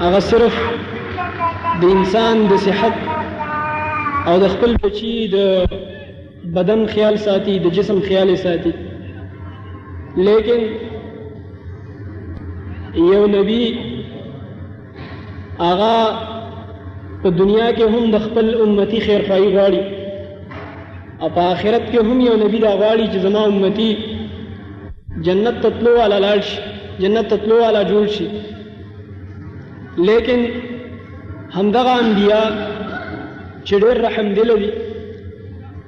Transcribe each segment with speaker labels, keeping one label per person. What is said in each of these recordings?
Speaker 1: هغه صرف د انسان د صحت او د خپل بچی د بدن خیال ساتي د جسم خیال ساتي لیکن یو نبی هغه په دنیا کې هم د خپل امتی خیر خواهی غواړي او په آخرت کې هم یو نبی دا غواړي چې زما امتی جنت ته تلو والا لاړ شي جنت ته تلو والا جوړ شي لیکن همدغه انبیا چې ډېر رحم دل دي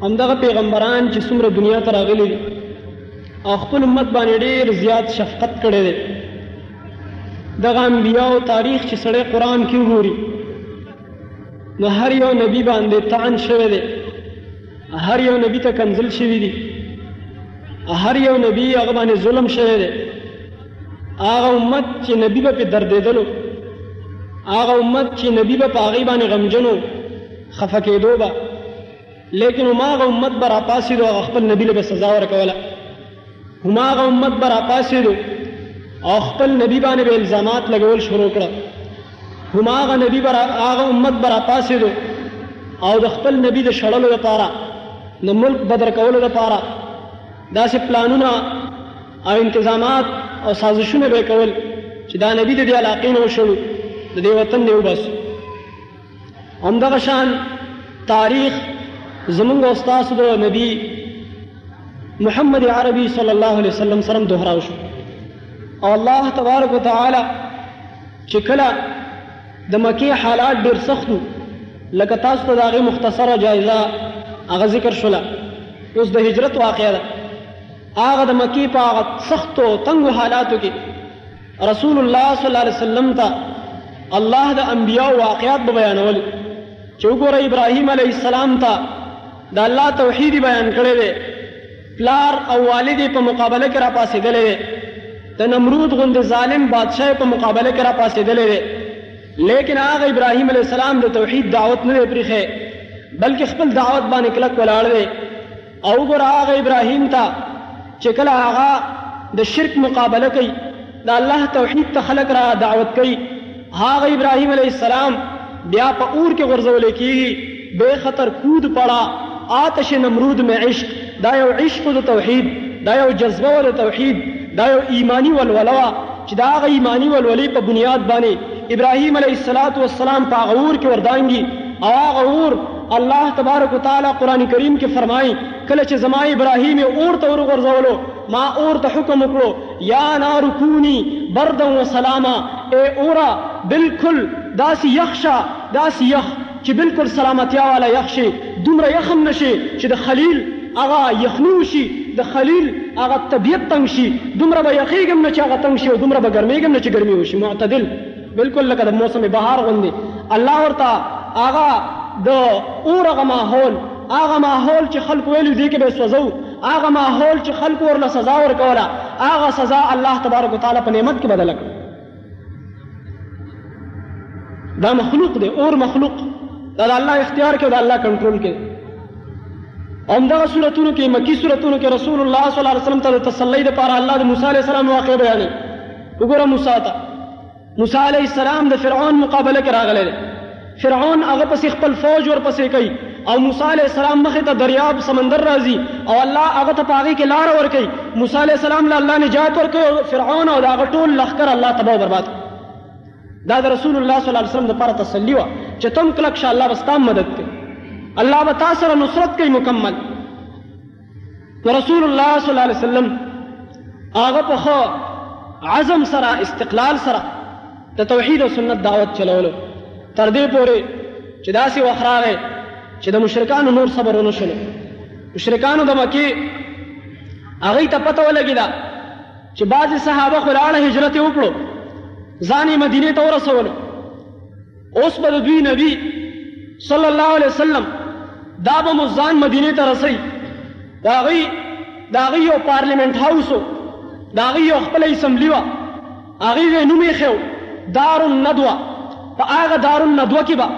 Speaker 1: همدغه پیغمبران چې څومره دنیا ته راغلي دي او خپل امت باندې ډېر زیات شفقت کړی دی دغه انبیا او تاریخ چې سړی قرآن کې وګوري نو هر یو نبی باندې طعن شوی دی هر یو نبی ته کنزل شوی دی هر یو نبی هغه باندې ظلم شوی دی هغه امت چې نبی به په دردېدلو هغه امت چې نبی به په هغې باندې غمجنو خفه کېدو به لیکن هماغه امت به راپاڅېدو هغه خپل نبی له به سزا ورکوله هماغه امت به راپاڅېدو او خپل نبی باندې به الزامات لګول شروع کړه هماغه نبی به هغه امت به راپاڅېدو او د خپل نبی د شړلو لپاره د ملک بدر کولو لپاره داسې پلانونه او انتظامات او سازشونه به کول چې دا نبی د دې علاقې نه وشړو د دې وطن نه وباسو همدغه شان تاریخ زمونږ او ستاسو د نبی محمد عربي صلی الله علیه وسلم سره دوهراو شو او الله تبارک وتعالی چې کله د مکې حالات ډېر سختو لکه تاسو ته د هغې مختصره جایزه هغه ذکر شوله اوس د هجرت واقع ده هغه د مکې په هغه سختو تنګو حالاتو کې رسول الله صلی الله علیه وسلم ته الله د انبیاو واقعات به بیانول چې وګوره ابراهیم علیه السلام ته د الله توحید بیان کړی دی پلار او والد په مقابله کې را پاسېدلی دی د نمرود غوندې ظالم بادشاه په مقابله کې را پاسېدلی دی لیکن هغه ابراهیم علیه السلام د توحید دعوت نه دی پرېښی بلکې خپل دعوت باندې کلک ولاړ دی او ګره هغه ابراهیم ته چې کله هغه د شرک مقابله کوي د الله توحید ته خلق را دعوت کوي هغه ابراهیم علیه السلام بیا په اور کې غورځول کیږي بے خطر کود پڑا آتش نمرود میں عشق دا یو عشق د توحید دا یو جذبه و د توحید دا یو ایمانی ولوله چې دا غ ایمانی ولولې په بنیاد باندې ابراهیم علیه السلام په غور کې وردانګي او غور الله تبارک وتعالی قرآن کریم کې فرمایي، کله چې زما ابراهیم اور ته وروغورځولو، ما اور ته حکم وکړو، یا نار کوني بردا و سلاما، ای اوره بالکل داسې یخ شه، داسې یخ چې بالکل سلامتیا والا یخ شې، دومره یخ هم نه شې چې د خلیل هغه یخني وشي، د خلیل هغه طبیعت تنګ شي، دومره به یخېږي هم نه چې هغه تنګ شي او دومره به ګرمېږي هم نه چې ګرمي وشي، معتدل. بالکل لکه د موسم بهار غوندې الله ورته هغه د اور هغه ماحول هغه ماحول چې خلکو ویلو دې کې به سوځو هغه ماحول چې خلکو ورله سزا ورکوله هغه سزا الله تبارک وتعالی په نعمت کې بدله کړه دا مخلوق دی اور مخلوق دا د الله اختیار کې او د الله کنټرول کې همدغه صورتونو کې مکی صورتونو کې رسول الله صلی الله علیه وسلم ته د تسلی لپاره الله د موسی علیه السلام واقع بیانوي وګوره موسی ته موسی علی السلام د فرعون مقابله کې راغلی دی فرعون هغه پسې خپل فوج ورپسې کوي او موسی علی السلام مخې ته دریاب سمندر راځي او الله هغه ته پاغي کې لار ورکړي موسی علی السلام له الله نجات ورکړي او فرعون او هغه ټول لخر الله تباہ او برباد دا د رسول الله صلی الله علیه وسلم لپاره تسلی و چې تم کلک شه الله بس تام مدد کوي الله به تاسو سره نصرت کوي مکمل نو رسول الله صلی الله علیه وسلم هغه په خو عزم سره استقلال سره د توحید او سنت دعوت چلولو تر دې پورې چې داسې وخت راغی چې د مشرکانو نور صبر ونه شول مشرکانو د مکې هغوی ته پته ولګېده چې بعضې صحابه خو لاړه هجرت یې وکړو ځان یې مدینې ته ورسولو اوس به د دوی نبی صلی الله علیه وسلم دا به مو ځان مدینې ته رسوي د هغوی د هغوی یو پارلیمنټ هاوس و د هغوی یو خپله اسمبلي وه هغوی به یې نوم ایښی و دارالندوه په هغه دارالندوه کې به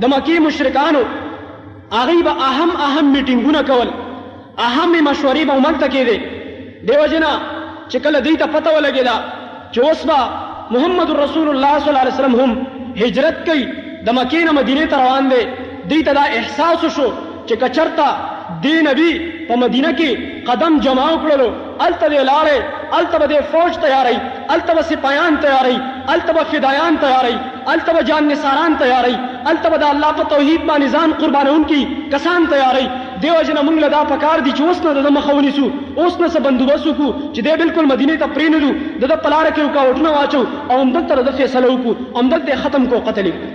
Speaker 1: د مکې مشرکانو هغوی به اهم اهم میټینګونه کول اهمې مشورې به هملته کېدې، دې وجې نه چې کله دوی ته پته ولګېده چې اوس به محمد رسول الله صلی الله علیه وسلم هم هجرت کوي، د مکې نه مدینې ته روان دی، دوی ته دا احساس وشو چې که چرته دې نبي په مدینه کې قدم جماو کړلو، هلته دی لاړی، هلته به دی فوج تیاروي، هلته به سپایان تیاروي، هلته به فدایان تیاروي، هلته به جان نثاران تیاروي، هلته به د الله په توحید باندې ځان قربانوونکي کسان تیاروي. دې وجې نه مونږ له دا پکار دي چې اوس نه د ده مخه ونیسو، اوس نه څه بندوبست وکړو چې دی بلکل مدینې ته پرې نه ځو، د ده په لاره کې رکاوټونه واچوو او همدلته د ده فیصله وکړو، همدلته یې ختم کړو، قتل یې کړو.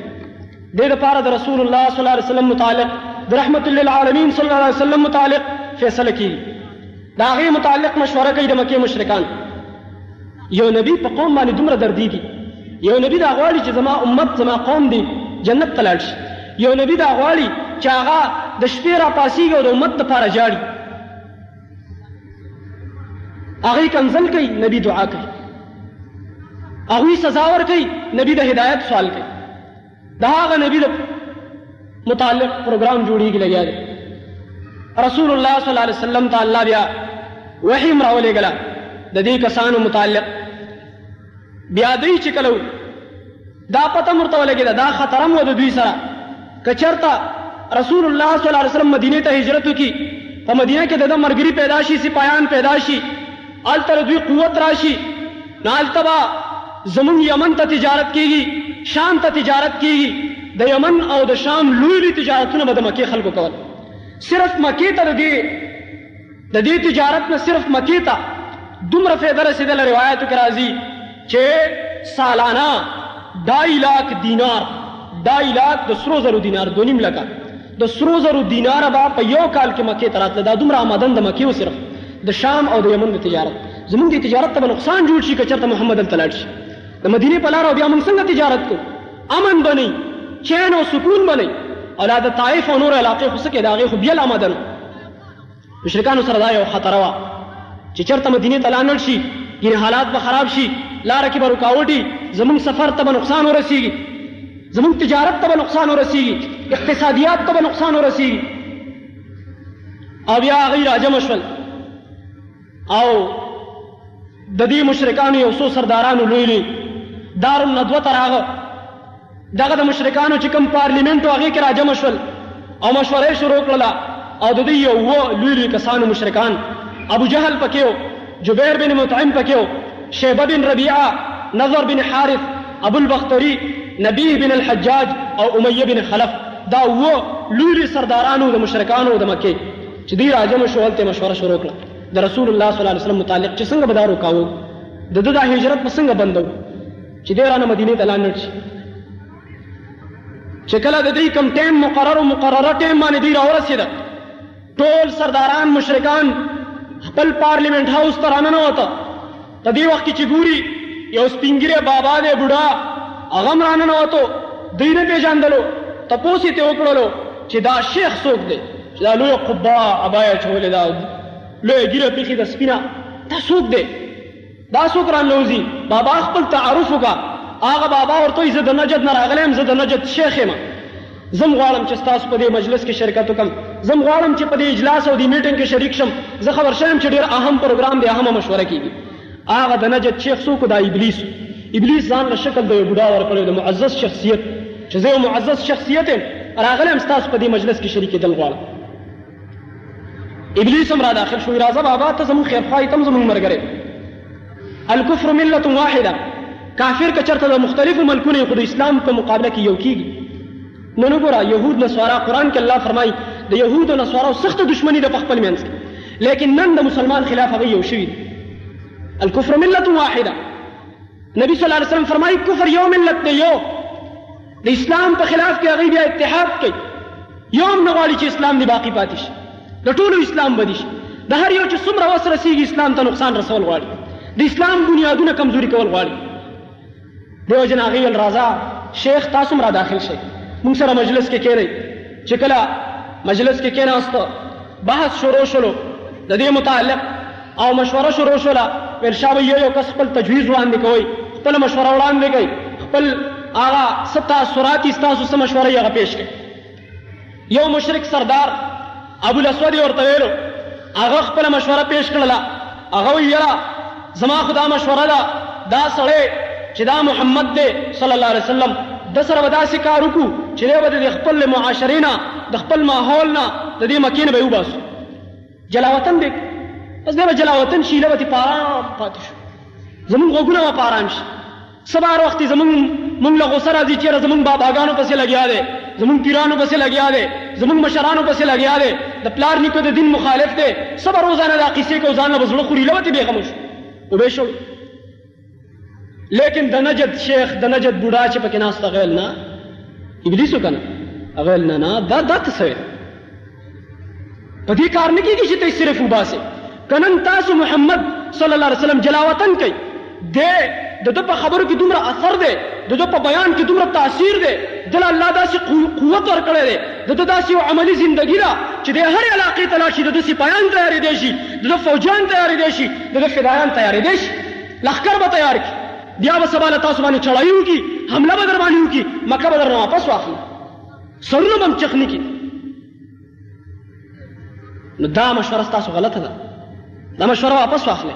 Speaker 1: دې لپاره د رسول الله صلی الله علیه وسلم متعلق، د رحمة للعالمین صلی الله علیه وسلم متعلق فیصله کېږي. د هغې متعلق مشوره کوي د مکې مشرکان یو نبی په قوم باندې دومره دردیږي یو نبی دا غواړي چې زما امت زما قوم دی جنت ته لاړ شي یو نبی دا غواړي چې هغه د شپې را پاسیږي او د امت دپاره ژاړي هغوی کنزل کوي نبی دعا کوي هغوی سزا ورکوي نبی د هدایت سوال کوي د هغه نبی د متعلق پروګرام جوړیږي لګیا دی رسول الله صلی الله علیه وسلم ته الله بیا وحی راولې غلا د دې کسانو متعلق بیا دوی چې کلو دا پته مرته ولګی دا خطر مو د دوی سره کچرتا رسول الله صلی الله علیه وسلم مدینه ته هجرت وکي په مدینه کې د مرګري پیدا شي سپایان پیدا شي التر دوی قوت راشي نه هلته به زموږ یمن ته تجارت کېږي، شام ته تجارت کېږي، د یمن او د شام لوی لوی تجارتونه به د مکې خلکو کول، صرف مکې ته د دې د دې تجارت نه صرف مکې ته دومره فایده رسېدله، روایاتو کې راځي چې سالانه ډای لاک دینار ډای لاک د سرو زرو دینار دوه نیم لکه د سرو زرو دیناره به په یو کال کې مکې ته راتله، دا دومره آمدن د مکې و صرف د شام او د یمن د تجارت، زموږ دې تجارت ته به نقصان جوړ شي که چېرته محمد هلته لاړ شي د مدینې په لاره او بیا موږ څنګه تجارت کوو، امن به نه چین او سکون به نه او لا د طایف او نور علاقې خو څه کې د هغې خو بیل آمدن مشرکانو سره دا یو خطر وه چې چرته مدینه ته لانړ شي ګینه حالات به خراب شي لار کې به رکاوټي زمونږ سفر ته به نقصان ورسیږي زمونږ تجارت ته به نقصان ورسیږي اقتصادیات ته به نقصان ورسیږي او بیا هغوی راجمع شول او د دې مشرکانو یو څو سردارانو لوی لوی دار الندوه ته راغه دغه د مشرکانو چې کوم پارلیمنټ او هغه کې راجم شول او مشورې شروع کړل او د دې یو لوی لوی کسانو مشرکان ابو جهل پکې و جبیر بن مطعم پکې و شیبه بن ربیعه نظر بن حارث ابو البختری نبیه بن الحجاج او امیه بن خلف دا و لوی لوی سردارانو د مشرکانو د مکه چې دوی راجمع شو هلته مشوره شروع کړه د رسول الله صلی الله علیه وسلم متعلق چې څنګه به دا روکاوو د ده دا هجرت به څنګه بندو چې دی رانه مدینې ته لاړ شي چې کله د دوی کم ټایم مقرر او مقرره ټایم باندې دوی راورسېده ټول سرداران مشرکان خپل پارلیمنټ هاوس ته راننوته په دې وخت کې چې ګوري یو سپینګیری بابا دی بوډا هغه هم راننوتو دی نه پېژندلو تپوس یې ترې وکړلو چې دا شیخ څوک دی چې دا لویه قبا ابا یې اچولې ده لویه ږیره پېښې ده سپینه دا څوک دی دا څوک راننوځي بابا خپل تعارف وکړه هغه بابا ورته وایي زه د نجد نه راغلی یم زه د نجد شیخ یم زه هم غواړم چې ستاسو په دې مجلس کې شرکت وکړم، زه هم غواړم چې په دې اجلاس او دې میټنګ کې شریک شم، زه خبر شوی یم چې ډېر اهم پروګرام دی، اهمه مشوره کېږي. هغه د نجد شیخ څوک و؟ دا ابلیس و. ابلیس ځان له شکل د یو بوډا ورکړی و، د معزز شخصیت، چې زه یو معزز شخصیت یم، راغلی یم ستاسو په دې مجلس کې شریکېدل غواړم. ابلیس هم را داخل شو راځه بابا ته زموږ خیرخواهي ته هم زموږ ملګری الکفر ملت واحده کافر که چرته د مختلفو ملکونو خو د اسلام په مقابله کې یو کیږي نو نو ګوره یهود نصارا قرآن کې الله فرمایي د یهود او نصارا سخت دشمنی د خپل منځ کې لیکن نن د مسلمان خلاف هغه یو شوی الکفر ملت واحده نبی صلی الله علیه وسلم فرمایي کفر یو ملت دی یو د اسلام په خلاف کې هغه بیا اتحاد کوي یو هم نه غواړي چې اسلام دی باقی پاتې شي د ټولو اسلام بدی شي د هر یو چې څومره وس رسیږي اسلام ته نقصان رسول غواړي د اسلام بنیادونه کمزوري کول غواړي دیو جن هغه ول راځه شیخ تاسو را داخل شئ موږ سره مجلس کې کېنئ چې کله مجلس کې کېناست بحث شروع شلو د دې متعلق او مشوره شروع شوله ویل شوی یو یو کس خپل تجویز وړاندې کوي خپل مشوره وړاندې کوي خپل هغه څه تاثرات ستاسو څه مشوره یې هغه پیش کړي یو مشرک سردار ابو الاسود ورته ویلو هغه خپل مشوره پیش کړله هغه ویله زما خو دا مشوره ده دا سړی چې دا محمد دی صلی الله علیه وسلم ده سره به داسې کار وکړو چې دی به د خپل معاشرې نه د خپل ماحول نه د دې مکې نه به یې وباسو جلاوطن به بس دی به جلاوطن شي ایله به ترې په ارام پاتې شو زمونږ غوږونه به په ارام شي سبا روختی زمونږ مونږ له غوسه راځي چیرې زمونږ باباګانو پسې لګیا دی زمونږ پیرانو پسې لګیا دی زمونږ مشرانو پسې لګیا دی د پلار نیکه د دین مخالف دی سبا روزانه دا قصې کو ځان له بزړه خوري لوته به غمش او به شو لیکن د نجد شیخ د نجد بوډا چې پکې ناس تغیل نه ابلیسو کنه اغیل نه نه دا دات سوی په دې کار نه کېږي چې ته صرف وباسې که نن تاسو محمد صلی الله علیه وسلم جلاوطن کوي دی د ده په خبرو کې دومره اثر دی د ده په بیان کې دومره تاثیر دی دله الله داسې قوت ورکړی دی د ده داسې یو عملي زندګي ده چې د هرې علاقې ته لاړ شي د ده سپایان تیارېدی شي د ده فوجان تیارېدی شي د ده فدایان تیارېدی شي لښکر به تیار کړي بیا به سبا له تاسو باندې چړایي وکړي حمله به در باندې وکړي مکه به درنه واپس واخلي سرونه به هم چخني کړي نو دا مشوره ستاسو غلطه ده دا مشوره واپس واخلئ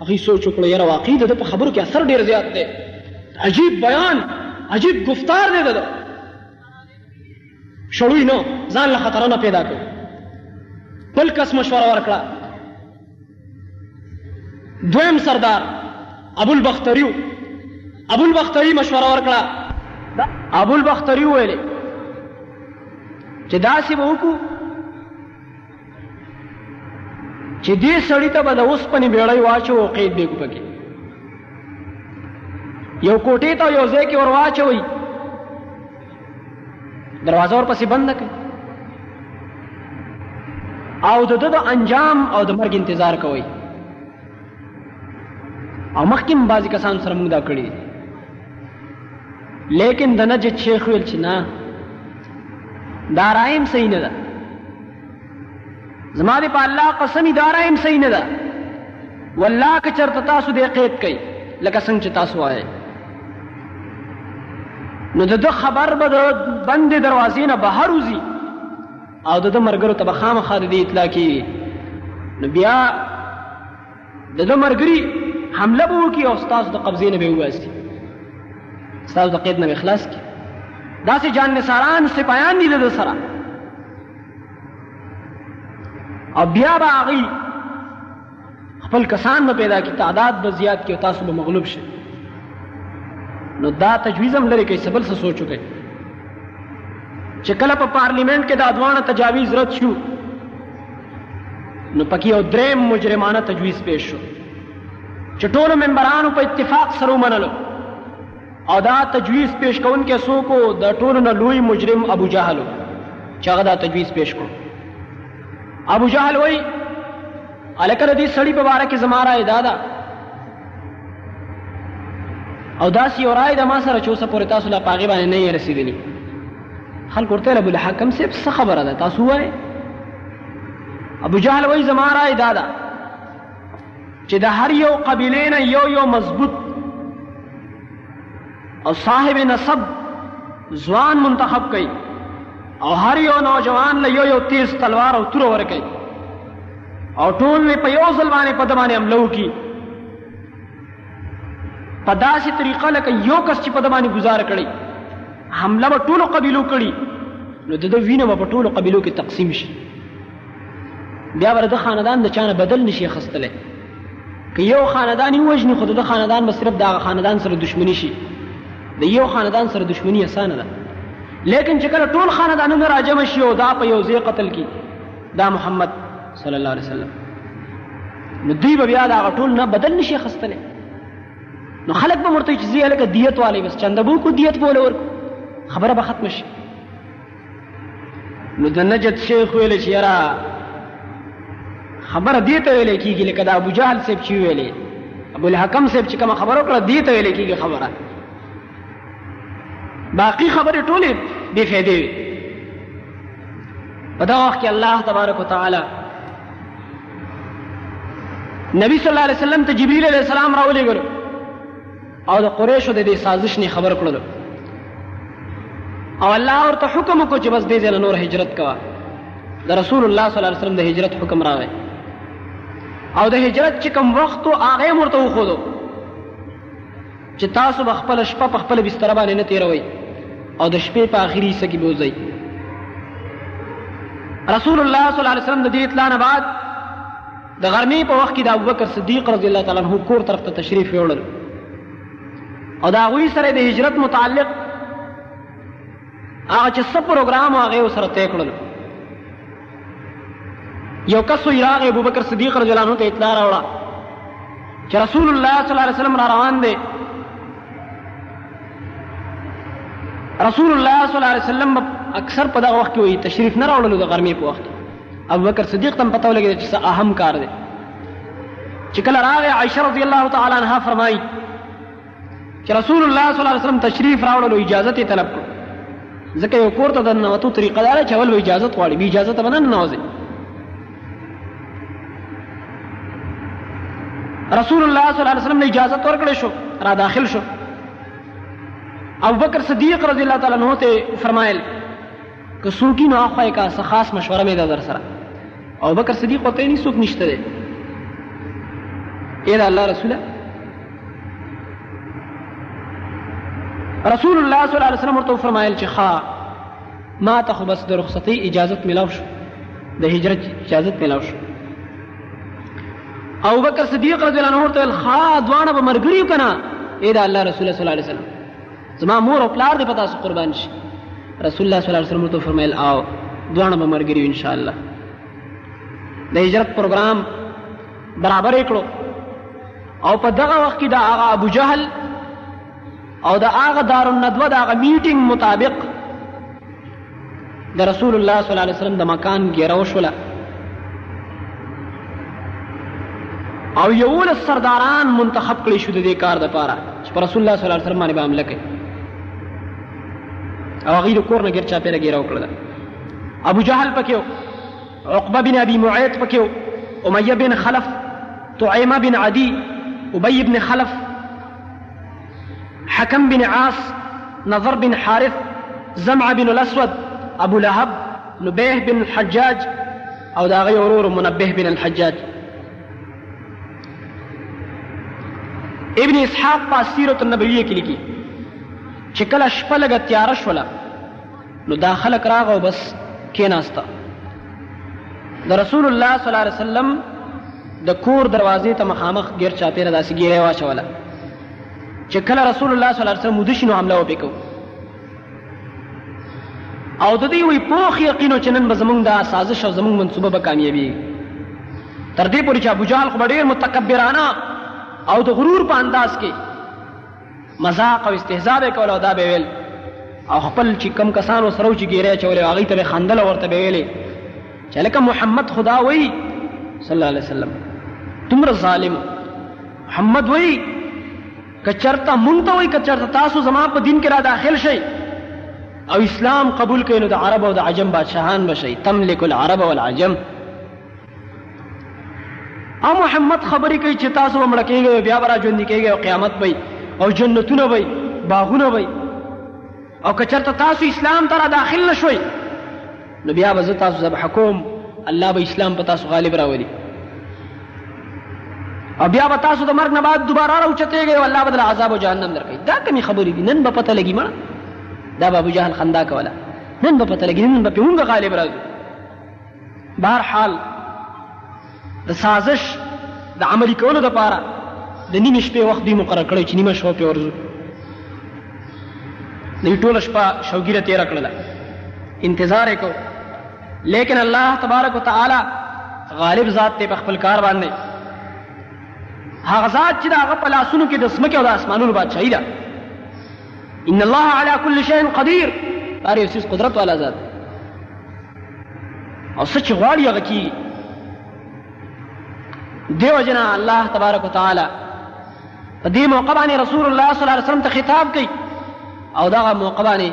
Speaker 1: هغوی سوچ وکړو یاره واقعي د ده په خبرو کې اثر ډېر زیات دی عجیب بیان عجیب گفتار دی د ده شړوی نه ځان له خطرنه پیدا کړو بل کس مشوره ورکړه دویم سردار ابو البختری ابو البختری مشوره ورکړه ابو البختری ویل چې داسې به وکړو چې دې سړی ته به د اوسپنې بیړۍ واچو او قید به پکې یو کوټې ته یو ځای کې ور واچوي دروازه ورپسې بنده کړئ او د ده د انجام او د مرګ انتظار کوئ او مخکې هم بعضې کسان سره موږ دا کړي لیکن د نجد شیخ ویل چې نه دا رایم صحیح نه ده زما دې په الله قسم دا رایم صحیح نه ده والله که چرته تاسو دې قید کړئ لکه څنګه چې تاسو وایئ نو د ده خبر به د بندې دروازې نه بهر وځي او د ده ملګرو ته به خامخا د دې اطلاع کېږي نو بیا د ده مرګري حمله به وکړي او ستاسو د قبضې نه به وباسي ستاسو د قید نه به خلاص کړي داسې جان نثاران سپایان دي د ده سره او بیا به هغوی خپل کسان به پیدا کړي تعداد به زیات کړي او تاسو به مغلوب شئ نو دا تجویز هم لرې کوي څه بل څه سوچ وکړئ چې کله په پارلیمنټ کې دا دواړه تجاویز رد شو نو پکې یو دریم مجرمانه تجویز پیش شو چې ټولو ممبرانو په اتفاق سره ومنلو او دا تجویز پیش کوونکی څوک و د ټولو نه لوی مجرم ابو جهل و چې هغه دا تجویز پیش کړو ابو جهل وایي هلکه د دې سړي په باره کې زما رایه دا ده او داسې یو رایه ده ما سره چې اوسه پورې تاسو لا په هغې باندې نه یې رسېدلي خلق ورته ابو الحکم صاحب څه خبره ده تاسو وای ابو جهل وای زما رائے دا ده چې د هر یو قبیله نه یو یو مضبوط او صاحب نسب ځوان منتخب کړي او هر یو نوجوان له یو یو تیز تلوار او تور ور کوي او ټول په یو ځل باندې په دمانه عملو کی په داسې طریقه لکه یو کس چې په د باندې گزاره کړي حمله به ټولو قبیلو کړي نو د ده وینه به په ټولو قبیلو کې تقسیم شي بیا به د خاندان د چانه بدل نشي اخیستلی که یو خاندان یې ووژني خو د ده خاندان به صرف د هغه خاندان سره دښمني شي د یو خاندان سره دښمني اسانه ده لیکن چې کله ټول خاندانونه راجمع شي او دا په یو ځای قتل کړي دا محمد صلی الله علیه وسلم نو دوی به بیا دا ټول نه بدل نشي خستلې نو خلک به مرته چې زی الکه دیت والے بس چنده بو کو دیت بوله ورکو خبره به ختم شي نو د نجد شیخ ویل چې یاره خبره دې ته ویل کېږي لکه د ابو جهل صاحب چې ویلې ابو الحکم صاحب چې کومه خبره وکړه دې ته ویل کېږي خبره باقی خبرې ټولې بې فایدې وي په دا وخت کې الله تبارک وتعالی نبی صلی الله علیه وسلم ته جبرئیل علیه السلام راولېږل او د قریشو د دې سازش نه خبر کړل او الله ورته حکم وکړ چې بس دې ځای نور هجرت کوه د رسول الله صلی الله علیه وسلم د هجرت حکم راغی او د هجرت چې کوم وخت او هغه مرته وخودو چې تاسو به خپله شپه په خپله بستره باندې نه تېروئ او د شپې په آخري حصه کې بوځئ رسول الله صلی الله علیه وسلم د دې اطلاع نه بعد د غرمې په وخت کې د ابوبکر صدیق رضی الله تعالی عنه کور طرف ته تشریف یوړل او د هغوی سره د هجرت متعلق هغه چې څه پروګرام هغه یې ورسره طی کړل یو کس وی راغی ابوبکر صدیق رضی الله عنه ته اطلاع راوړه چې رسول الله صلی الله علیه وسلم را روان دی رسول الله صلی الله علیه وسلم اکثر په دغه وخت کې وی تشریف نه راوړل د غرمې په وخت ابوبکر صدیق تم پته ولګی چې اهم کار دی چې کله راغی عائشه رضی الله تعالی عنها فرمایي چې رسول الله صلی الله علیه وسلم تشریف راوړ نو اجازه یې طلب کړ ځکه یو کور ته د ننوتو طریقه دا ده چې اول به اجازه غواړي بې اجازه ته به نه ننوځي رسول الله صلی الله علیه وسلم له اجازه ورکړې شو را داخل شو ابو بکر صدیق رضی الله تعالی عنہ ته فرمایل که څوک نو اخوا یې کا څه خاص مشوره مې ده در سره او بکر صدیق ورته نه څوک نشته دی اے د الله رسوله رسول الله صلی الله علیه وسلم ورته فرمایل چې ښا ما ته خو بس د رخصتۍ اجازت ملاو شو د هجرت اجازت ملاو شو او بکر صدیق رضی الله عنه ورته ښا دوانه به مرګریو کنه اے د الله رسول صلی الله علیه وسلم زما مور او پلار دې په تاسو قربان شي رسول الله صلی الله علیه وسلم ورته فرمایل او دواړه به مرګري ان شاء الله د هجرت پروګرام برابر کړو او په دغه وخت کې د هغه ابو جهل او د هغه دارالندوه د هغه میټینګ مطابق د رسول الله صلی الله علیه وسلم د مکان ګیره وشوله او یولس سرداران منتخب کړی شو د دې کار دپاره چې په رسول الله صلی الله علیه وسلم باندې به حمله کوي او هغوی د کور نه ګیر چاپېره ګیره وکړله ابو جهل پکې و عقبه بن ابي معیط پکې و امیه بن خلف طعیمه بن عدي ابی بن خلف حکم بن عاص، نضر بن حارث، زمعه بن الاسود، ابو لهب، نبیه بن الحجاج او د هغه ورور منبه بن الحجاج ابن اسحاق په سیرت النبویه کې لیکي چې کله شپه لږه تیاره شوله نو دا خلک راغه او بس کېناسته د رسول الله صلی الله علیه وسلم د کور دروازې ته مخامخ غیر چاپیره داسې ګیره واچوله چې کله رسول الله صلی الله علیه وسلم ودشي نو حمله وپې کوو او د دې وی پوخ یقین چې نن به زمونږ دا سازش او زمونږ منصوبه به کامیابی تر دې پورې چې ابو جهل خو ډېر متکبرانه او د غرور په انداز کې مزاق او استهزاء به کوله دا به ویل او خپل چې کم کسانو سره چې ګیره چولې هغه ته به خندل ورته به ویلې چې لکه محمد خدا وای صلی الله علیه وسلم تمره ظالم محمد وای کچرتا مونږ ته وای کچرتا تاسو زما په دین کې را داخل شئ او اسلام قبول کړئ نو د عرب او د عجم بادشاهان بشئ تملک العرب والعجم او محمد خبرې کوي چې تاسو مړ کېږئ او بیا به راژوندي کېږئ او قیامت به او جنتونه به باغونه به او که چېرته تاسو اسلام ته را داخل نه شوئ نو بیا به زه تاسو ذبح کوم الله به اسلام په تاسو غالب راولي او بیا به تاسو د مرګ نه بعد دوباره راوچتېږئ او الله به دله عذاب او جهنم درکوي دا کمې خبرې دي نن به پته لګي مړه دا به ابوجهل خندا کوله نن به پته لګي نن به پرې مونږ غالب راځو بهر حال د سازش د عملی کولو لپاره د نیمې شپې وخت دوی مقرر کړی چې نیمه شپه پې ورځو دوی ټوله شپه شوګیره تیره کړله انتظار یې کو لیکن الله تبارک وتعالی غالب ذات دی په خپل کار باندې هغه ذات چې د هغه په لاسونو کې د ځمکې او د اسمانونو بادشاهي ده ان الله على كل شيء قدير هر یو څیز قدرت والا ذات او څه چې غواړي هغه کیږي دیو جنا الله تبارک وتعالى په دې موقع باندې رسول الله صلی الله علیه وسلم ته خطاب کوي او دغه موقع باندې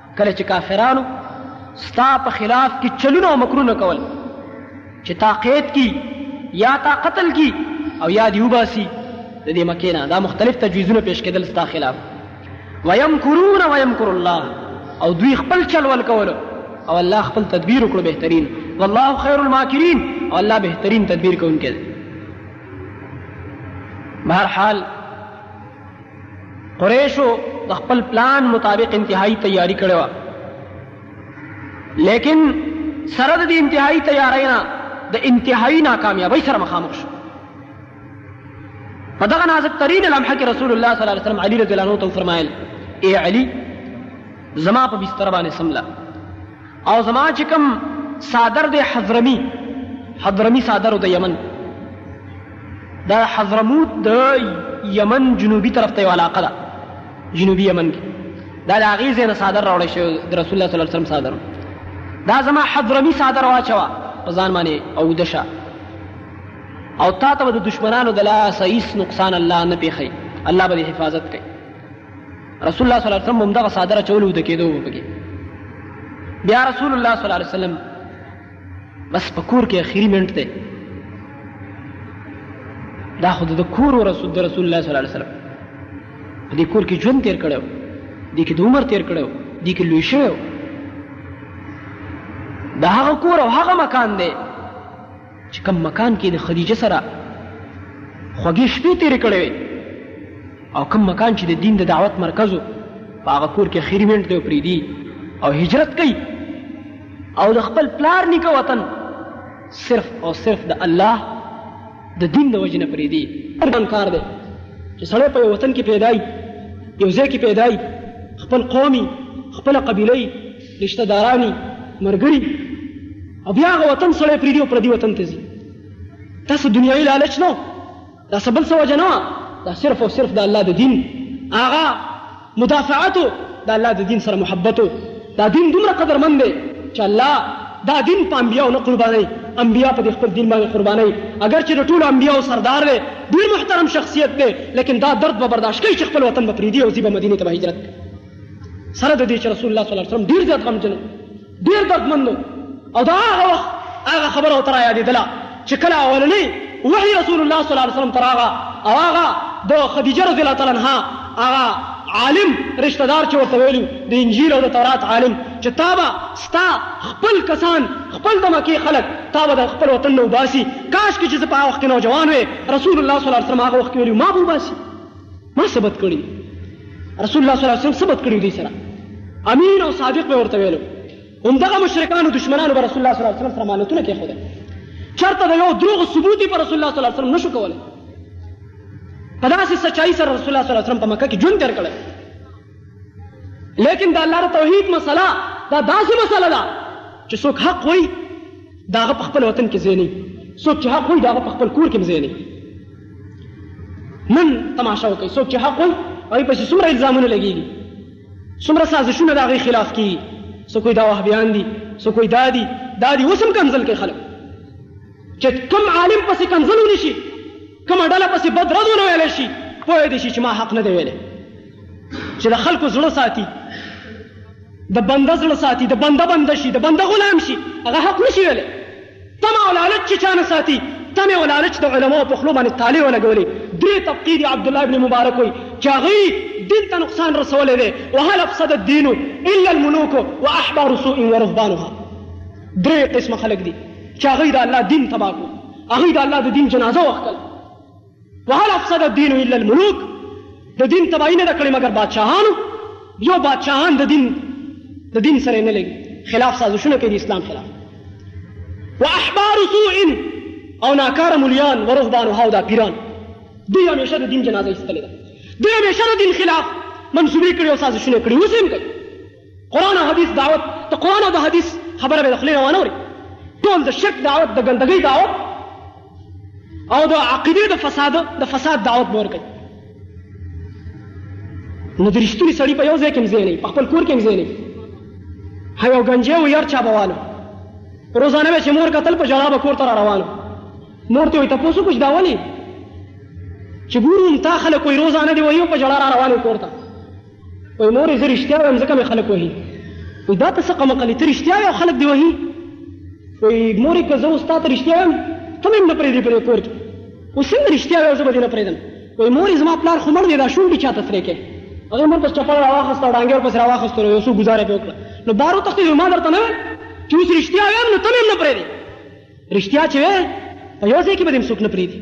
Speaker 1: کله چې کافرانو ستا په خلاف کې چلونه او مکرونه کول چې تا قید کی یا تا قتل کی او یا دی وباسي د دې مکې نه دا مختلف تجویزونه پیش کېدل ستا خلاف ويمکرون ويمکر الله او دوی خپل چل ول کول او الله خپل تدبیر وکړو بهترین والله خیر الماکرین او الله بهترین تدبیر کوونکی دی بهر حال قریشو د خپل پلان مطابق انتهایی تیاری کړې وه لیکن سره د انتهایی تیاری نه د انتهایی ناکامیابۍ سره مخامخ شو په دغه نازک ترین لمحه کې رسول الله صلی الله علیه وسلم علی رضی الله عنه ته فرمایل اے علی زما په بستر باندې سملا او زما چې کوم صادر دی حضرمی حضرمی صادر د یمن د حضرموت د یمن جنوبي طرف ته یو علاقه ده جنوبي یمن کې دا د هغې ځای نه صادر راوړی شوی د رسول الله صلی الله علیه وسلم صادر دا زما حضرمي صادر واچوه په ځان باندې اوده شه او تا ته به د دشمنانو د لاسه هیڅ نقصان الله نه پېښوي الله به دې حفاظت کوي رسول الله صلی الله علیه وسلم همدغه څادر اچولو د کېدو به پکې بیا رسول الله صلی الله علیه وسلم بس په کور کې اخیری منټ دی دا خو د کور رسول د رسول الله صلی الله علیه وسلم په دې کور کې ژوند تیر کړو دې کې د عمر تیر کړو دې کې لوی شوی دا هغه کور او هغه مکان دی چې کوم مکان کې د خدیجه سره خوږې شپې تېرې کړې وې او کوم مکان چې د دین د دعوت مرکز و په هغه کور کې اخري منټ دی پرېږدي او هجرت کوي او د خپل پلار نیکه وطن صرف او صرف د الله د دین د وجې نه پرېږدي ګران کار دی چې سړی په یو وطن کې پیدا وي یو ځای کې پیدا وي خپل قومي خپله قبیله رشته داران یې ملګري او بیا هغه وطن سړی پرېږدي او پردي وطن ته ځي دا څه دنیایي لالچ نه دا څه بل څه وجه نه وه دا صرف او صرف د الله د دین هغه مدافعت و د الله د دین سره محبت و دا دین دومره قدرمن دی چې الله دا دین په انبیاو نه قربانوي انبیا په دې خپل دین باندې قربانوي اګر چې د ټولو انبیاو سردار دی ډېر محترم شخصیت دی لیکن دا درد به برداشت کوي چې خپل وطن به پرېږدي او ځي به مدینې ته به هجرت کوي سره د دې چې رسول الله صلی الله علیه وسلم ډیر زیات غمجن ډیر دردمند او دا هغه وخت هغه خبره ورته رایادېدله چې کله اولنۍ وحي رسول الله صلی الله علیه وسلم ته راغله او هغه د خدیجه رضی الله تعالی عنها هغه عالم رشتہ دار چې ورته ویلو د انجیل او د تورات عالم چې تا به ستا خپل کسان خپل د مکې خلک تا به د خپل وطن نه وباسي کاش کې چې زه په هغه وخت کې نوجوان وې رسول الله صلی الله علیه وسلم هغه وخت کې ویلي ما به وباسي ما ثبت کړی رسول الله صلی الله علیه وسلم ثبت کړی دی سره امین او صادق به ورته ویلو همدغه مشرکانو دشمنانو به رسول الله صلی الله علیه وسلم سره مالتونه کې خوده چرته د یو دروغ ثبوت پر رسول الله صلی الله علیه وسلم نشو کولای په داسې سچای سره رسول الله صلی الله علیه وسلم په مکه کې ژوند تیر کړی لیکن د الله د توحید مسله دا داسې مسله ده چې څوک حق وایي دا هغه په خپل وطن کې ځای نه څوک چې حق وایي دا هغه په خپل کور کې ځای نه نن تماشه وکړئ څوک چې حق وایي هغوی پسې څومره الزامونه لګېږي څومره سازشونه د هغوی خلاف کېږي څوک وایي دا وهبیان دي څوک وایي دا دي دا دي اوس هم کنځل کوي خلک چې کوم عالم پسې کنځل ونه شي کومه ډله پسې بد رد ونه ویلی شي پوه دې شي چې ما حق نه دی ویلی چې د خلکو زړه ساتي د بنده زړه ساتي د بنده بنده شي د بنده غلام شي هغه حق نشي ویلی طمع او لالچ چې چانه ساتي طمع او لالچ د علماو په خلو باندې تالې ولګولې درې طبقې دي عبدالله ابن مبارک وایي چې هغوی دین ته نقصان رسولی دی وهل افسد الدین الا الملوک واحبار سوء ورهبانها درې قسمه خلک دي چې هغوی د الله دین تباه کړو هغوی د الله د دین جنازه وښکل وهل افسد الدين الا الملوک د دین تباهی نه کړی مګر بادشاهانو یو بادشاهان د دین د دین سره نه لګي خلاف سازشونه کوي اسلام خلاف واحبار سوء او ناکاره مليان ورهبان او دا پیران دوی همیشه د دین جنازه ایستلې ده دوی همیشه د دین خلاف منسوبې کړي او سازشونه کړي اوس هم کوي قرآن او حدیث دعوت د قرآن او د حدیث خبره به د خولې نه وانه وري ټول د شرک دعوت د ګندګۍ دعوت او د عقیدې د فساد د فساد دعوت به ورکوي نو د رښتوني سړي په یو ځای کې هم ځای نه په خپل کور کې هم ځای نه هغه یو ګنجی و یار چا به والو روزانه به چې مور کتل په ژړا به کور ته را روانو مور ته وایي تپوس وکړو چې دا ولې چې ګورو تا خلک وایي روزانه دې وایي په ژړا را روانو کور ته وای مورې زه رښتیا وایم ځکه مې خلک وهي وای دا ته څه قمقلې ته رښتیا وایې او خلک دې وهي وای مورې که زه اوس تا ته رښتیا وایم ته مې هم نه پرېږدې په دې کور کې اوس څنګه رښتیا وایې او زه به دې نه پرېږدم وای مورې زما پلار خو مړ دی دا شونډې چا ته سرې کړې هغې مور پس چپړه راواخیسته او ډانګې ورپسې راواخیستو یو څو ګزاره یې پرې وکړه نو بار وتښتېدو ما درته نه ویل چې اوس رښتیا وایم نو ته مې هم نه پرېږدې رښتیا چې وې په یو ځای کې به دې څوک نه پرېږدي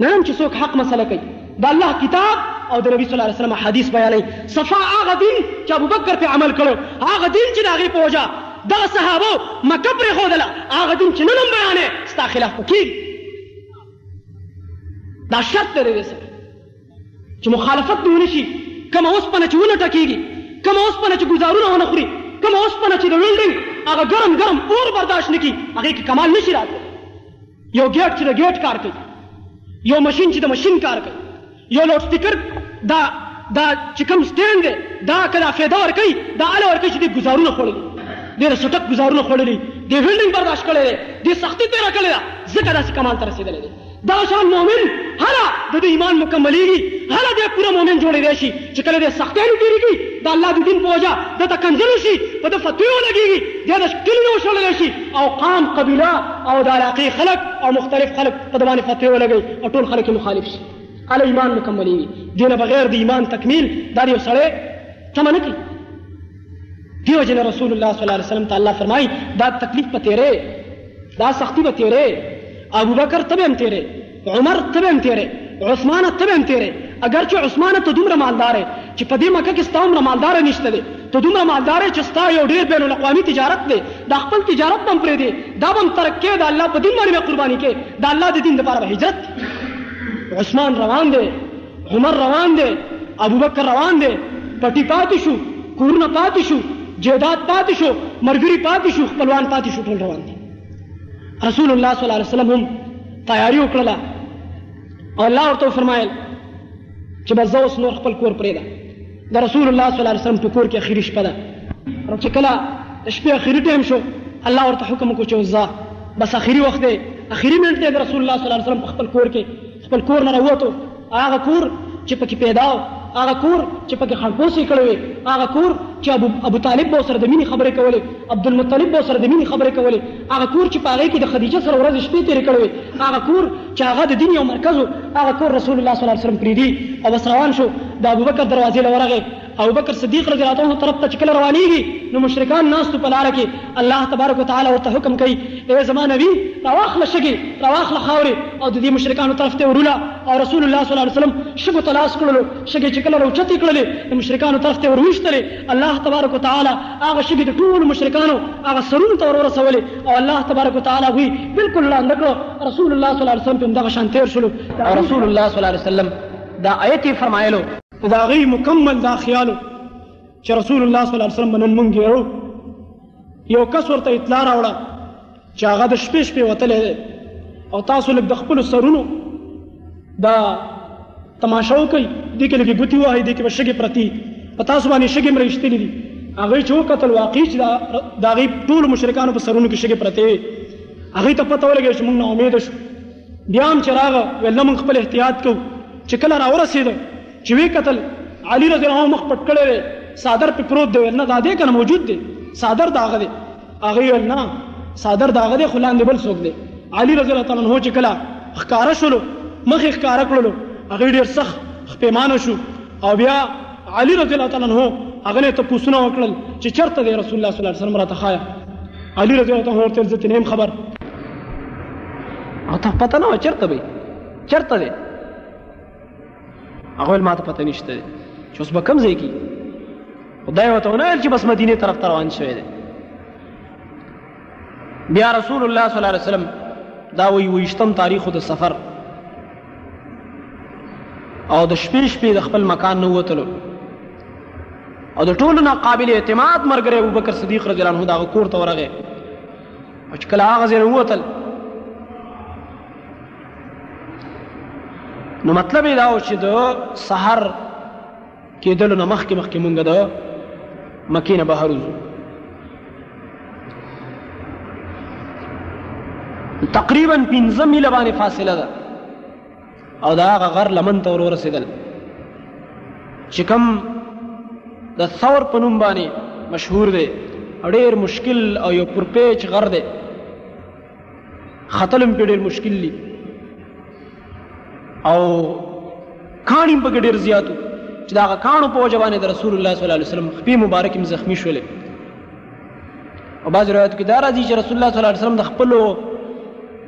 Speaker 1: نن هم چې څوک حق مسله کوي د الله کتاب او د نبی صلی الله علیه وسلم حدیث بیانوي صفا هغه دین چې ابوبکر پرې عمل کړو هغه دین چې د هغې په وجه دغه صحابو مکه پرېښودله هغه دین چې نن هم بیانې ستا خلاف به کېږي دا شرط لري چې مخالفت دې ونه شي، کومه اوسپنه چې ونه ټکېږي، کومه اوسپنه چې ګوزارونه ونه خوري، کومه اوسپنه چې د ویلډنګ هغه ګرم ګرم اور برداشت نه کړي، هغې کې کمال نه شي راتلی. یو ګېټ چې د ګېټ کار کوي، یو مشین چې د مشین کار کوي، یو لوډ سپیکر دا دا چې کوم سټینډ دی دا که دا فایده ورکوي دا هله ورکوي چې دې ګوزارونه خوړلي دې د څټک ګوزارونه خوړلي دې ویلډنګ برداشت کړی دی دې سختي تېره کړې ده ځکه داسې کمال ته رسېدلی دی دغه شان مؤمن هله د ده ایمان مکملېږي، هله دی پوره مؤمن جوړېدای شي، چې کله دی سختیانو تېرې کړي، د الله د دین په وجه ده ته کنځل وشي، په ده فتوې ولګېږي، دی د کلي نه وشړلی شي او قام، قبیله او د علاقې خلک او مختلف خلک په ده باندې فتوې ولګوي او ټول خلک یې مخالف شي، هله ایمان مکملېږي، دې نه بغیر د ایمان تکمیل دا د یو سړی تمه نه کوي. دیو جن رسول الله صلی الله علیه وسلم ته الله فرمایي دا تکلیف به تیرې دا سختی به تیرې ابو بکر ته به هم تیرې عمر ته به هم تیرې عثمان ته به هم تیرې اگر چې عثمان ته دومره مالدار چې په دې مکه کې ستا عمره مالدار نشته دی ته دومره مالدار چې ستا یو ډیر بین الاقوامي تجارت دی دا خپل تجارت بم پرې دی دا بم ترک کې دا الله په دین باندې قرباني کې دا الله د دین لپاره هجرت عثمان روان دی عمر روان دی، ابوبکر روان دی، پټي پاتې شو، کورونه پاتې شو، جیداد پاتې شو، ملګري پاتې شو، خپلوان پاتې شو، ټول روان دي. رسول الله صلی الله علیه وسلم هم تیاری وکړله او الله ورته وفرمایل چې بس ځه اوس نور خپل کور پرېږده. د رسول الله صلی الله علیه وسلم په کور کې اخري شپه ده. چې کله د شپې اخري ټایم شو، الله ورته حکم وکړو چې اوس ځه، بس اخري وخت دی، اخري منټ دی، د رسول الله صلی الله علیه وسلم په خپل کور کې خپل کور نه راووتو، هغه کور چې پکې پیدا و، هغه کور چې پکې خړپوڅې یې کړې وې، هغه کور چې ابو ابوطالب به ورسره د مینې خبرې کولې، عبدالمطلب به ورسره د مینې خبرې کولې، هغه کور چې په هغې کې د خدیجه سره ورځې شپې تېرې کړې وې، هغه کور چې هغه د دین یو مرکز و، هغه کور رسول الله صلی الله علیه وسلم پرېږدي او بس روان شو، د ابوبکر دروازې له ورغی. ابوبکر صدیق رضی الله عنه طرف ته چې کله روانیږي نو مشرکان ناست وو په لاره کې الله تبارک وتعالی ورته حکم کوي اې زما نبی راواخله شګې راواخله خاورې او د دې مشرکانو طرف ته وروله او رسول الله صلی الله علیه وسلم شګو ته لاس کړلو شګې چې کله راوچتې کړلې د مشرکانو طرف ته ورویشتلې الله تبارک وتعالی هغه شګې د ټولو مشرکانو هغه سرونو ته ورورسولې او الله تبارک وتعالی هغوی بالکل ړانده کړو رسول الله صلی الله علیه وسلم په همدغه شان تېر شولو رسول الله صلی الله علیه وسلم دا آیت یې فرمایلو نو د هغوی مکمل دا خیال و چې رسول الله صلی الله علیه وسلم به نن مونږ ګیرو یو کس ورته اطلاع راوړه چې هغه د شپې شپې وتلی دی او تاسو لږ د خپلو سرونو دا تماشا وکړئ دې کې لږې ګوتې ووهئ دې کې به شګې پرتې په تاسو باندې شګې هم رایشتلې دي هغوی چې وکتل واقعي چې د هغوی ټولو مشرکانو په سرونو کې شګې پرتې وې هغوی ته پته ولګېده چې موږ نا امیده شو بیا هم چې راغه ویل نه موږ خپل احتیاط کوو چې کله راورسېده چې وی قتل علي رضی الله مخ پټ کړی دی صادر په پروت دی ویل نه دا دی کنه موجود دی صادر داغه دی هغه ویل نه صادر داغه دی خو لاندې بل څوک دی علي رضی الله تعالی عنہ چې کله ښکارا شولو مخ ښکارا کړلو هغه ډیر سخت خپېمانه شو او بیا علی رضی الله تعالی عنہ هغه نه تپوسونه وکړل چې چرته دی رسول الله صلی الله علیه وسلم راته خایا علی رضی الله تعالی عنہ ورته ځته نیم خبر اته پته نه چرته به چرته دی هغه ما ته پته نشته چې اوس به کم ځای کی خدای وته نه چې بس مدینه طرف روان شوی دی بیا رسول الله صلی الله علیه وسلم دا وی ویشتم تاریخ د سفر او د شپې شپې د خپل مکان نه وتلو او د ټولو نه قابل اعتماد مرګره ابو بکر صدیق رضی الله عنه دا کور ته ورغه او چې کله هغه ځای وتل نو مطلب دا و چې د سحر کېدلو نه مخکې مخکې مونږ د مکې نه بهر وځو تقریبا پنځه میله باندې فاصله ده او د هغه غر لمن ته ور ورسېدل چې کوم د ثور په نوم باندې مشهور دی ډېر مشکل او یو پرپیچ غر دی ختلم پې ډېر مشکل دي او کاڼي په ډیر زیاتو چې دا کاڼو په وجه باندې د رسول الله صلی الله علیه وسلم خپې مبارکې هم زخمی شولې او بعض روایت کې دا راځي چې رسول الله صلی الله علیه وسلم د خپلو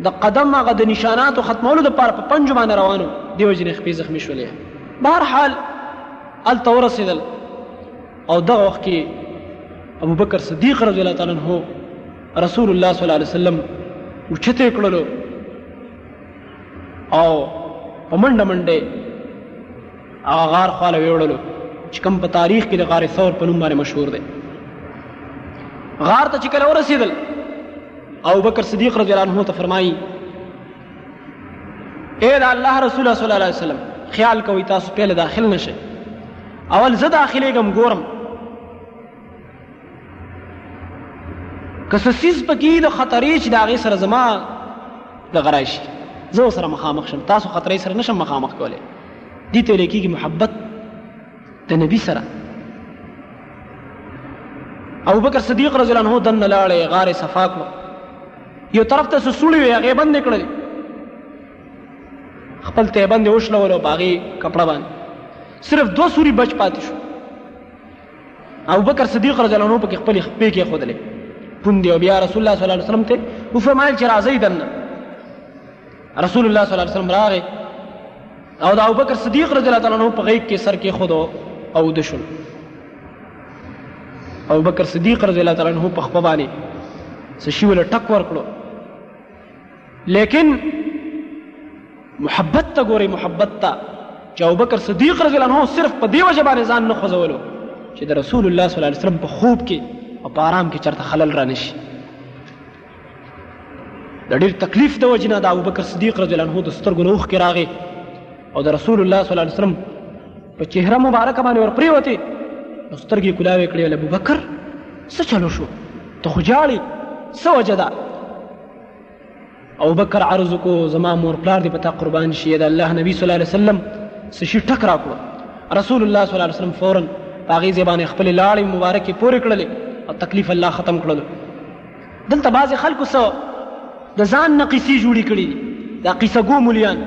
Speaker 1: د قدم هغه د نشاناتو ختمولو لپاره په پنجو باندې روانو دیو جن خپې زخمی شولې بهر حال هلته ورسېدل او دغه وخت کې ابو بکر صدیق رضی الله تعالی عنہ رسول الله صلی الله علیه وسلم اوچته کړلو او په منډه منډه هغه غار خواله ویوړلو چې کوم په تاریخ کې د غار ثور په نوم باندې مشهور دی غار ته چې کله ورسېدل او بکر صدیق رضی الله عنه ته فرمایي اے دا الله رسول صلی الله علیه وسلم خیال کوي تاسو په داخل نشئ اول زه داخليږم ګورم که څه څیز پکې د خطرې چې د هغې سره زما د غرای شي زه سره مخامخ شم تاسو خطرې سره نشم مخامخ کولی دې ته ویل کېږي محبت د نبي سره ابو بکر صدیق رضی الله عنه دننه لاړی غار صفا کړو یو طرف ته سوړی وی هغه بند کړل خپل ته بند وشلول او باغی کپڑا باندې صرف دو سوري بچ پاتې شو ابوبکر صدیق رضی الله عنه په خپل خپې کې خودلې پوندې او بیا رسول الله صلی الله علیه وسلم ته و فرمایل چې راځي دنه رسول الله صلی الله علیه وسلم راغی او د ابوبکر صدیق رضی الله عنه په غیږ کې سر کې خودو او د شول ابوبکر صدیق رضی الله عنه په خپل باندې سشي ول ټک ورکړو لیکن محبت ته ګوري محبت ته چې ابوبکر صدیق رضی الله عنه صرف په دې وجه باندې ځان نه خوځولو چې د رسول الله صلی الله علیه وسلم په خوب کې او په آرام کې چرته خلل را نشي د ډېر تکلیف د وجې نه د ابوبکر صدیق رضی الله عنه د سترګو نه اوښکې راغې او د رسول الله صلی الله علیه وسلم په چهره مبارکه باندې ور پرېوتې نو سترګې کولاوې کړې ول ابوبکر څه چلو شو ته خو جاړې څه وجه ده ابو بکر عرض کو زما مور پلار دی پتا قربان شي دا الله نبی صلی الله علیه وسلم سشي ټک را کړو رسول الله صلی الله علیه وسلم فورا پاغي زبان خپل لاړې مبارکې پورې کړلې او تکلیف الله ختم کړل دلته بعض خلکو سو د ځان نه قصې جوړې کړې دي دا قصه ګو مليان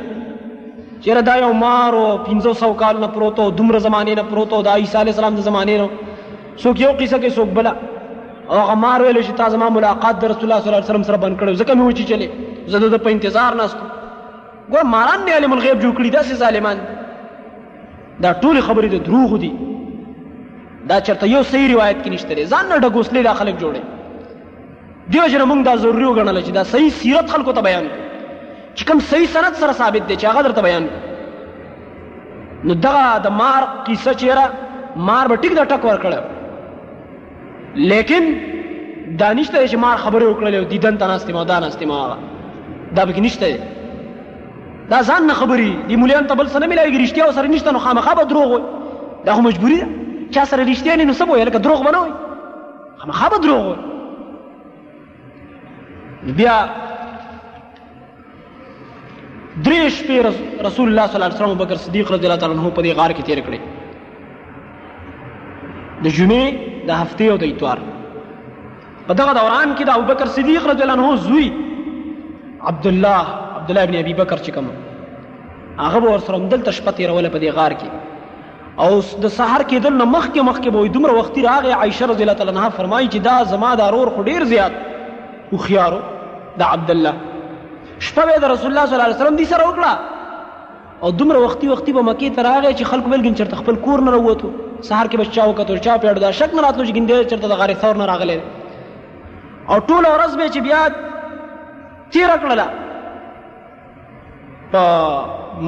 Speaker 1: چیرې دا یو مار او 1500 کال نه پروتو دومره زمانه نه پروتو دا عیسی علی السلام د زمانه نه څوک یو قصه کې څوک بلا او هغه مار ویل چې تا زما ملاقات د رسول الله صلی الله علیه وسلم سره بند کړو ځکه مې وچیچلې زه د په انتظار ناست ګور ماران مې علم الغیب جوړ کړي داسې ظالمان دا ټول خبرې د دروغ دي دا چرته یو صحیح روایت کې نشته لري ځان نه ډګوسلې دا خلک جوړي دیو جن موږ دا ضروري وګڼل چې دا صحیح سیرت خلکو ته بیان چې کوم صحیح سند سره ثابت دي چې هغه درته بیان نو دغه د مار کیسه چیرې مار به ټیک د ټک ور کړو لیکن دا نشته چې ما خبرې وکړلې او دیدن ته ناست یم او دا ناست یم هغه دا پکې نشته دی دا ځان نه خبرې دي مولیان ته بل څه نه میلاوېږي رښتیا ورسره نشته نو خامخا به دروغ وایي دا خو مجبوري ده چا سره رښتیا نه نو څه به وایي هلکه دروغ به نه وایي خامخا به دروغ وایي بیا درې شپې رسول الله صلی الله علیه وسلم بکر صدیق رضی الله تعالی عنہ په دې غار کې تیر کړې د جمعې د هفته او د اتوار په دغه دوران کې د ابوبکر صدیق رضی الله عنه زوی عبد الله عبد الله ابن ابي بکر چې کوم هغه ورسره دلته شپه تیروله په دې غار کې او د سحر کېدل نه مخکې مخکې به وي دومره وختي راغی عایشه رضی الله تعالی عنها فرمایي چې دا زما دا رور خو ډېر زیات هوښیارو د عبدالله شپه به د رسول الله صلی الله علیه وسلم دي سره وکړه او دومره وختي وختي به مکې ته راغی چې خلکو ویل ګین چېرته خپل کور نه راووتو سهار کې به چا وکتل چا پېړو دا شک نه راتلو چې ګین دی چېرته د غارې ثور نه راغلی او ټوله ورځ به چې بیا تېره کړله په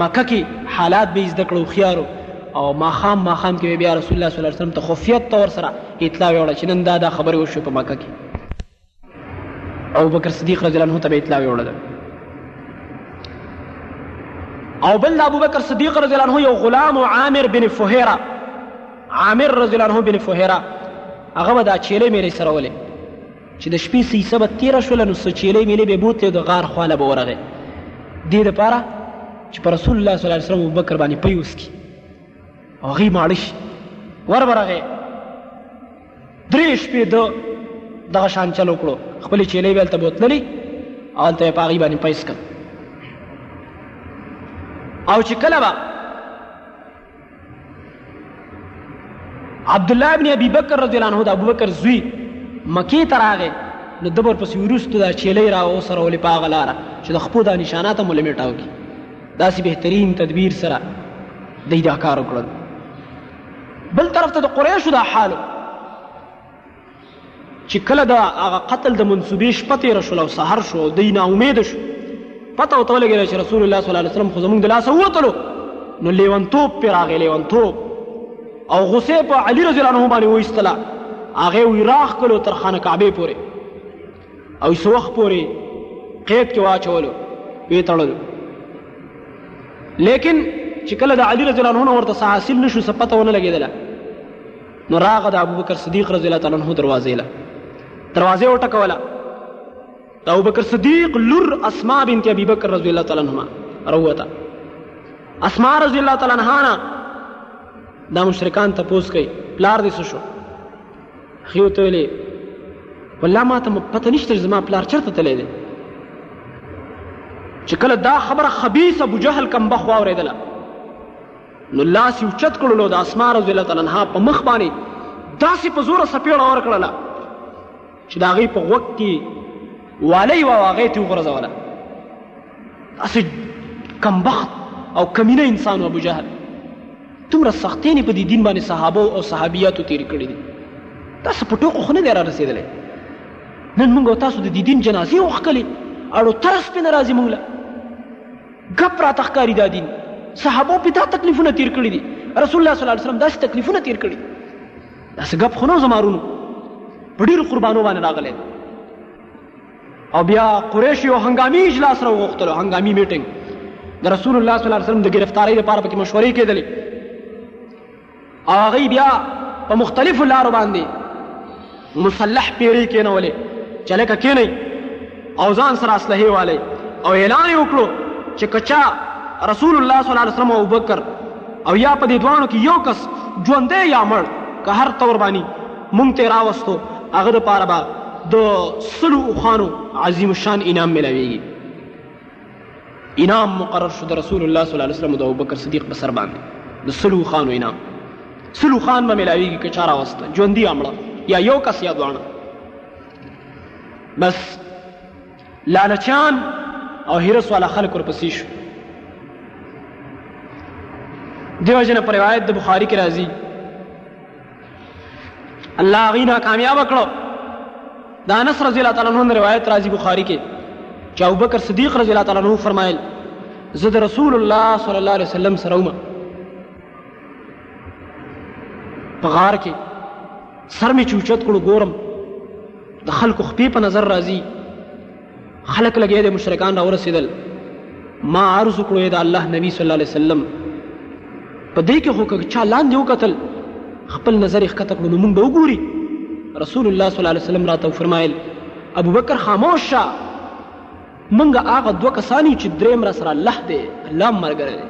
Speaker 1: مکه کې حالات به زده کړو خيارو او ماخام ماخام کې بیا رسول الله صلی الله علیه وسلم ته خفیت تور سره اطلاع وړه چې نن دا دا خبره وشو په مکه کې او بکر صدیق رضی الله عنه ته اطلاع وړه او بل ابو بکر صدیق رضی الله عنه یو غلام او عامر بن فهیره عامر رضی الله عنه بن فهیره هغه به دا چیلې میرې سره ولې چې د شپې سیسه به تېره شوله نو څه چیلې میلې به بوتلې د غار خواله به ورغی دې دپاره چې په رسول الله صلی الله علیه وسلم ابوبکر باندې پی وسکي او هغوی ماړه شي ور به راغی درې شپې ده دغه شان چل وکړو خپلې چیلې به هلته بوتللې او هلته یې په هغوی باندې پیس کړ او چې کله به عبد الله ابن ابي بکر رضی الله عنه د ابوبکر زوی مکی ته راغی نو دبر پسې ورستو دا چیلې را او سره ولې پاغه لاره چې د خپو دا نشانات هم لمیټاو کی داسې بهترین تدبیر سره د دا کار وکړل بل طرف ته د قریشو دا حالو چې کله د هغه قتل د منصوبې شپه تېره شول او سهار شو او دی ناامیده شو پته ورته ولګېده چې رسول الله صلی الله علیه وسلم خو زموږ د لاسه ووتلو نو لیونتوب پرې راغی لیونتوب او غصې په علي رضی الله عنه باندې وایستله هغه یې راښکلو تر خانه کعبې پورې او څه وخت پورې قید کې واچولو وی تړلو لیکن چې کله د علی رضی الله عنه ورته څه حاصل نشو څه پته ونه لګېدله نو راغه د ابوبکر صدیق رضی الله تعالی عنه دروازې له دروازې وټکوله د ابوبکر صدیق لور اسماء بنت ابي بکر رضی الله تعالی عنها روته اسماء رضی الله تعالی عنها دا مشرکان ته پوس کوي پلار دې څه شو ښې ورته ویلې والله ما ته پته نشته چې زما پلار چېرته تللی دی چې کله دا خبره خبیث ابو جهل کمبخ واورېدله نو لاس یې اوچت کړلو د اسما رضی الله تعالی عنها په مخ باندې داسې په زوره سپېړه ورکړله چې د هغې په غوږ کې والۍ وه او هغه یې ترې وغورځوله داسې کمبخت او کمینه انسان و ابو جهل دومره سختې نې په دې دین باندې صحابو او صحابیاتو تیرې کړې دي تاسو په ټوکو خو نه دی را رسېدلی نن موږ او تاسو د دې دین جنازې وښکلې اړو ترس پې نه راځي موږ له ګپ راته ښکاري دا دین صحابو پې دا تکلیفونه تیر کړي دي رسول الله صلی الله علیه وسلم داسې تکلیفونه تیر کړي داسې ګپ خو نه زمارونو په ډېرو قربانو باندې راغلی او بیا قریش یو هنګامي اجلاس را وغوښتلو هنګامي میټینګ د رسول الله صلی الله علیه وسلم د گرفتاری لپاره پکې مشورې کېدلې او هغه بیا په مختلفو لارو باندې مسلح پیری کېنولې چې لکه کېنئ او ځان سره اسلحې والئ او اعلان یې وکړو چې کچا رسول الله صلی الله علیه وسلم او بکر او یا په دې دواړو کې یو کس ژوندی یا مړ که هر تور باندې مونږ ته راوستو هغه د پاره به د سلو اوخانو عظیم الشان انعام ملاویږي انعام مقرر شو د رسول الله صلی الله علیه وسلم او د ابوبکر صدیق په سر باندې د سلو خانو انعام سلو خان به ملاویږي که چا راوسته ژوندي امړه یا یو کس یا دواړه بس لالچان او هرس والا خلک ورپسې شو دیو جن پر روایت د بخاری کې راځي الله غینا کامیاب کړو دا انس رضی الله تعالی عنہ روایت راځي بخاری کې چې ابوبکر صدیق رضی الله تعالی عنہ فرمایل زه د رسول الله صلی الله علیه وسلم سره وم په غار کې سر می چوچت کړو ګورم د خلکو خپې په نظر راځي خلک لګیا دي مشرکان را ورسېدل ما عرض وکړو اې د الله نبی صلی الله علیه وسلم په دې کې خو که چا لاندې وکتل خپل نظر یې ښکته کړو نو موږ به وګوري رسول الله صلی الله علیه وسلم راته وفرمایل ابوبکر خاموش شه موږ هغه دوه کسان یو چې دریم را سره الله دی الله ملګری دی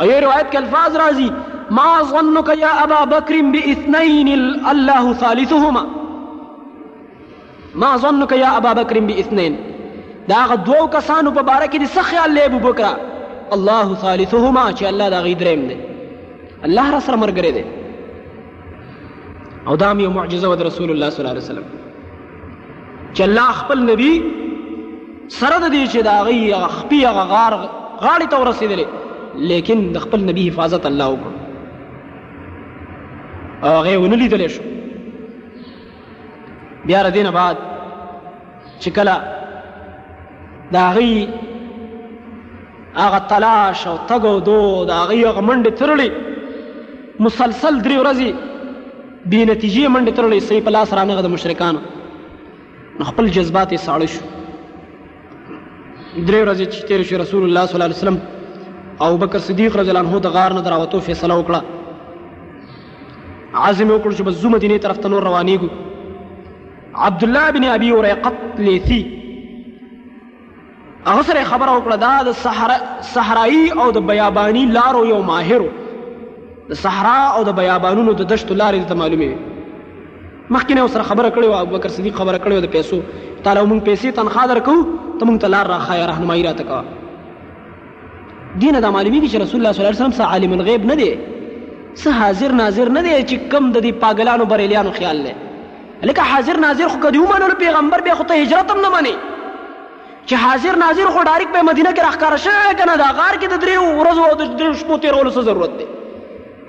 Speaker 1: او یو روایت کې الفاظ راځي ما ظنک یا ابا بکر باثنین الله ثالثهما ما ظنک یا ابا بکر باثنین د هغه دوو کسانو په باره کې دې څه خیال دی ابوبکره الله ثالثهما چې الله د هغوی دریم دی الله را سره ملګری دی او دا هم یو معجزه وه د رسول الله صلی الله علیه وسلم چې الله خپل نبی سره د دې چې د هغوی هغه خپي هغه غار غاړې ته ورسېدلی لیکن د خپل نبی حفاظت الله وکړو او هغه یې ونه لیدلی شو بیا ردینه بعد چې کله د هغوی هغه تلاش او تګ او دو د هغوی هغه منډې ترړې مسلسل درې ورځې بې نتیجې منډې ترړې صحیح په لاس رانغه د مشرکانو نو خپل جذبات یې ساړه شو درې ورځې چې تېرې شوې رسول الله صلی الله علیه وسلم او بکر صدیق رضی الله عنه د غار نه د راوتو فیصله وکړه عزم یې وکړو چې بس ځو مدینې طرف ته نور روانېږو عبدالله بن ابي وريقط لیثي هغه سره خبره وکړه دا د صحرایي او د بیاباني لارو یو ماهرو د صحرا او د بیابانونو د دشتو لارې ته معلومې وي مخکې نه سره خبره کړې وه ابوبکر صدیق خبره کړې وه د پیسو تا له موږ پیسې تنخوا درکوو ته موږ ته لار راښایه رهنمایي راته کوه دینه دا معلومیږي چې رسول الله صلی الله علیه وسلم سه عالم الغیب نه دی سه حاضر ناظر نه دی چې کم د دې پاګلانو بریلیانو خیال لې لکه حاضر ناظر خو کدی ومنلو پیغمبر بیا خو ته هجرت هم نه منې چې حاضر ناظر خو ډایرک په مدینه کې راخکاره شوی کنه دا غار کې د درې ورځو او د درې شپو تیرولو څه ضرورت دی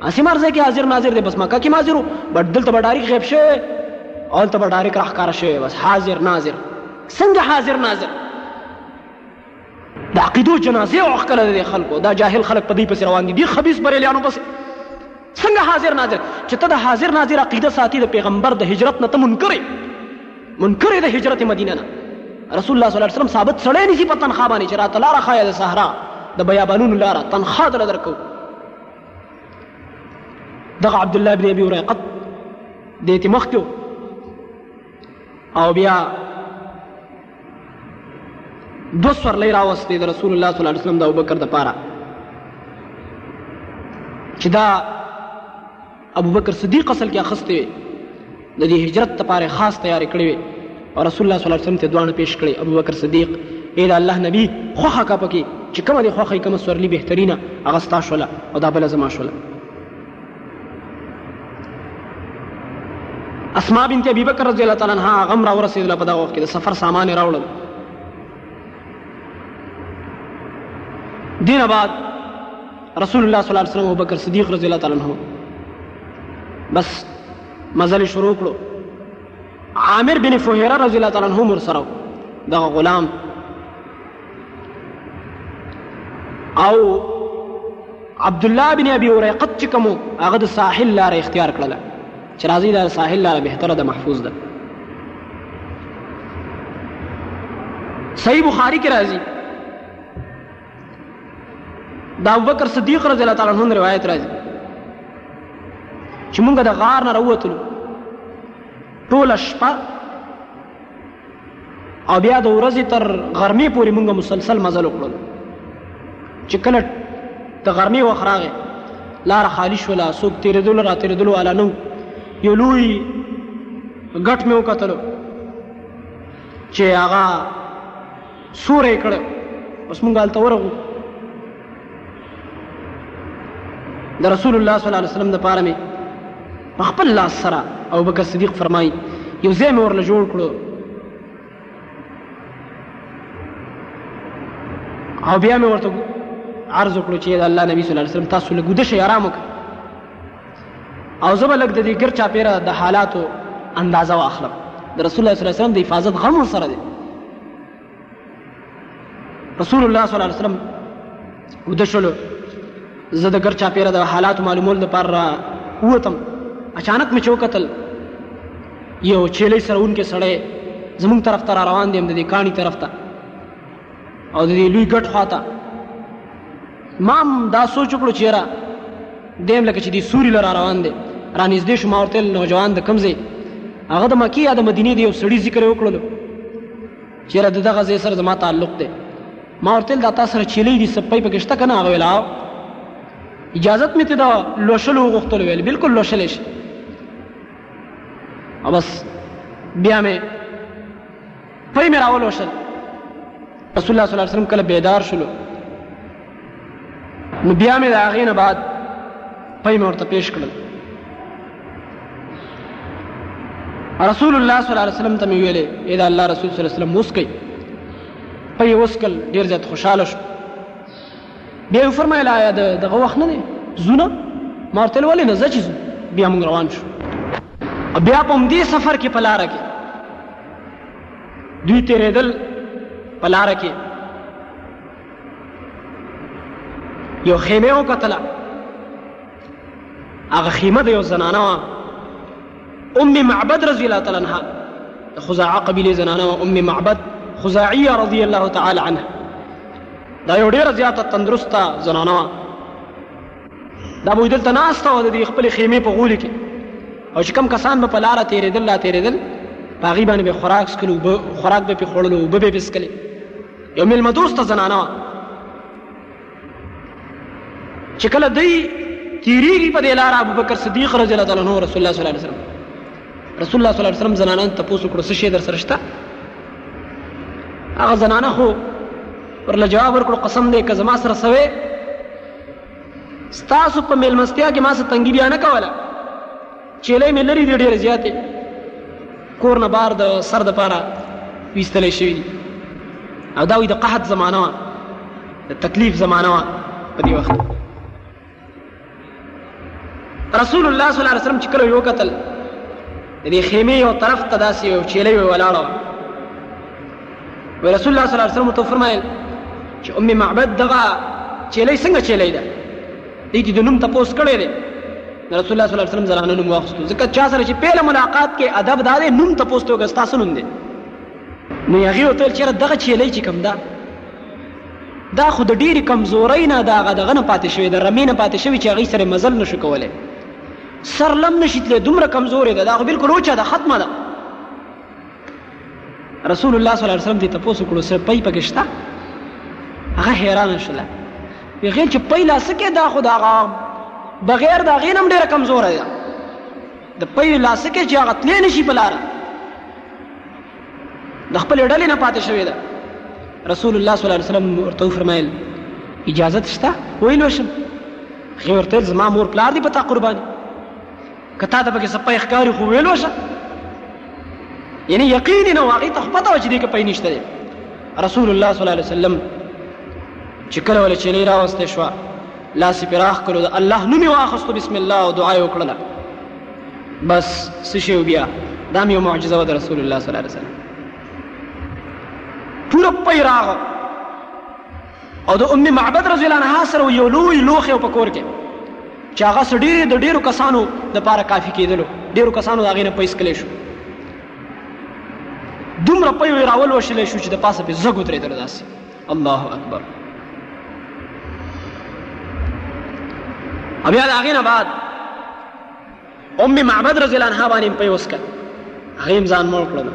Speaker 1: اسی مرزه کې حاضر ناظر دی بس مکه کې ماضر بټ دلته به ډایرک غیب شوی او دلته به ډایرک راخکاره شوی بس حاضر ناظر څنګه حاضر ناظر د عقیدو جنازې او خکل د خلکو دا جاهل خلک په دې پس روان دي دي خبيث بریلیانو پس څنګه حاضر ناظر چې ته د حاضر ناظر عقیده ساتي د پیغمبر د هجرت نه ته منکرې منکرې د هجرت مدینه نه رسول الله صلی الله علیه وسلم ثابت سړی نسی په تنخوا باندې چې راته لاره خایه د صحرا د بیابانونو لاره تنخوا دل درکو دغه عبد الله بن ابي وريقط د یتیمختو او بیا دو سورلۍ راوستې د رسول الله صلی الله علیه وسلم د ابوبکر د پاره چې دا ابوبکر صدیق اصل کې اخستې وي د دې هجرت لپاره خاص تیار کړې وي او رسول الله صلی الله علیه وسلم ته دوانه پیش کړې ابوبکر صدیق اې د الله نبی خوخه کا پکې چې کومه دې خوخه کومه سورلی بهترینه هغه ستا شوله او دا بل زما شوله اسماء بنت ابي بکر رضی الله تعالی عنها هغه را ورسېدله په دغه وخت کې د سفر سامان راوړل دین بعد رسول الله صلی الله علیه وسلم ابوبکر صدیق رضی الله تعالی عنہ بس مزل شروع کړو عامر بن فهیره رضی الله تعالی عنہ مر سره دغه غلام او عبد الله بن ابي وريقط چې کوم هغه د ساحل لار اختیار کړله چې راځي دا ساحل لار بهتره ده محفوظ ده صحیح بخاری کې راځي دا ابوبکر صدیق رضی الله تعالی عنہ روایت راځي چې مونږ د غار نه راووتلو ټوله شپه او بیا د ورځې تر غرمې پورې مونږ مسلسل مزل وکړل چې کله د غرمې وخت راغی لاره خالي شوله څوک تېرېدلو را تېرېدلو والا نه یو لوی ګټ مې وکتلو چې هغه سوری یې کړ بس مونږ هلته ورغو د رسول الله صلی الله علیه وسلم دپاره مې په خپل لاس سره ابوبکر صدیق فرمایي یو ځای مې ورله جوړ کړو او بیا مې ورته عرض وکړو چې د الله نبی صلی الله علیه وسلم تاسو لږ وده شئ ارام وکړئ او زه به لږ د دې ګر چاپېره د حالاتو اندازه واخلم د رسول الله صلی الله علیه وسلم د حفاظت غم ورسره دی رسول الله صلی الله علیه وسلم وده شولو زه د ګر چاپېره د حالاتو معلومولو لپاره ووتم اچانک مې چې وکتل یو چیلۍ سره اونکې سړی زمونږ طرف ته را روان دی هم د دې کاڼي طرف ته او د دې لوی ګټ خواته مام دا سوچ وکړو چې را دیم لکه چې دی سوري لره روان دی را نږدې شو ما ورته نوجوان د کوم ځای هغه د مکې یا د مدینې د یو سړي ذکر یې وکړلو چې را د دغه ځای سره زما تعلق دی ما ورته دا تا سره چیلې دي سپۍ پکې شته که نه هغه ویل او اجازت مې ته دا لوشلو وغوښتلو ویل بلکل لوشلی شي او بس بیا مې پرې مې راولوشل رسول الله صلی الله علیه وسلم کله بیدار شلو نو بیا مې د هغې نه بعد پرې مې ورته پیش کړل رسول الله صلی الله علیه وسلم ته مې ویلې اې دا الله رسول صلی الله علیه وسلم وسکئ په یې وسکل ډېر زیات خوشحاله شو بیا یې وفرمایل آیا دغه وخت نه دی ځو نه ما ورته ویل ولې نه ځه چې ځو بیا موږ روان شو بیا په همدې سفر کې په لاره کې دوی تیرېدل په لاره کې یو خیمه وکتله هغه خیمه د یو زنانه وه ام معبد رضی الله تعالی عنها د خزاعه قبیلې زنانه وه ام معبد خزاعیه رضی الله تعالی عنها دا یو ډېره زیاته تندرسته زنانه وه دا به دلته ناسته وه د دې خپلې خیمې په غولي کې او چې کوم کسان به په لاره تېرېدل لا تېرېدل په هغې باندې به خوراک څکلو اوبه خوراک به پې خوړلو اوبه به یې پې څکلې یو مېلمه دوسته زنانه وه چې کله دوی تېرېږي په دې لاره ابوبکر صدیق رضی الله تعالی عنه رسول الله صلی الله علیه وسلم رسول الله صلی الله علیه وسلم زنانه تپوس وکړو څه شی در سره شته هغه زنانه خو ورله جواب ورکړو قسم دی که زما سره سوی ستاسو په میلمستیا کې ما څه تنګي بیا نه کوله چیلې مې لري دي ډېرې زیاتې کور نه بار د سر د پاره ویستلی شوي دي او دا وي د قحط زمانه وه د تکلیف زمانه وه په دې وخت رسول الله صلی الله علیه وسلم چې کله یو قتل د دې خیمه یو طرف ته داسې یو چیلې وی ولاړو رسول الله صلی الله علیه وسلم ته فرمایل چې ام معبد دغه چیلې څنګه چیلې ده دې دې نوم تاسو کړی دی رسول الله صلی الله علیه وسلم زنانه نوم واخستو ځکه چا سره چې پیله ملاقات کې ادب دا دی نوم ته پوښتنه وکړه تاسو نوم دی نو هغه وتل چې دغه چیلې چې کوم ده دا خو د ډېرې کمزورۍ نه د هغه دغه نه پاتې شوی د رمې نه پاتې شوی چې هغې سره مزل نه شو کولی سر لم نه شي تللی دومره کمزورې ده دا خو بلکل اوچه ده ختمه ده رسول الله صلی الله علیه وسلم دې تپوس وکړو سه پي پکې شته هغه حیران شول هغه چې پي لا سکه دا خو دا بغیر دا غینم ډیره کمزوره ده د پي لا سکه چې هغه تلې نشي بلاره د خپل ډلې نه پاتې شوې ده رسول الله صلی الله علیه وسلم ورته وفرمایل اجازه شته ویلو شم هغې ورته ویل زما مور پلار دی په تا قرباني که تا ته پکې څه پی ښکاري خو ویلو شه یعنی یقیني نه و هغې ته خو پته وه چې دې کې پی نشته دی رسول الله صلی الله علیه وسلم چې کله وله چینۍ راوستې شوه لاس یې پرې راښکلو د الله نوم یې واخیستو بسم الله او دعا یې وکړله بس څه شی بیا دا مې یو معجزه وه د رسول الله صلی الله علیه وسلم پوره پی راغو او د ام معبد رضی الله عنها سره یو لوی لوخه په کور کې چې هغه سړي د ډیرو کسانو د پاره کافی کېدلو ډیرو کسانو هغه نه پیس کلی شو دومره پي راول وشل شو چې د پاسه په زګو درې دل داسي الله اکبر بیا د هغې نه بعد ام معبد رضی الله عنها باندې په وسکل هغه ځان مړ کړل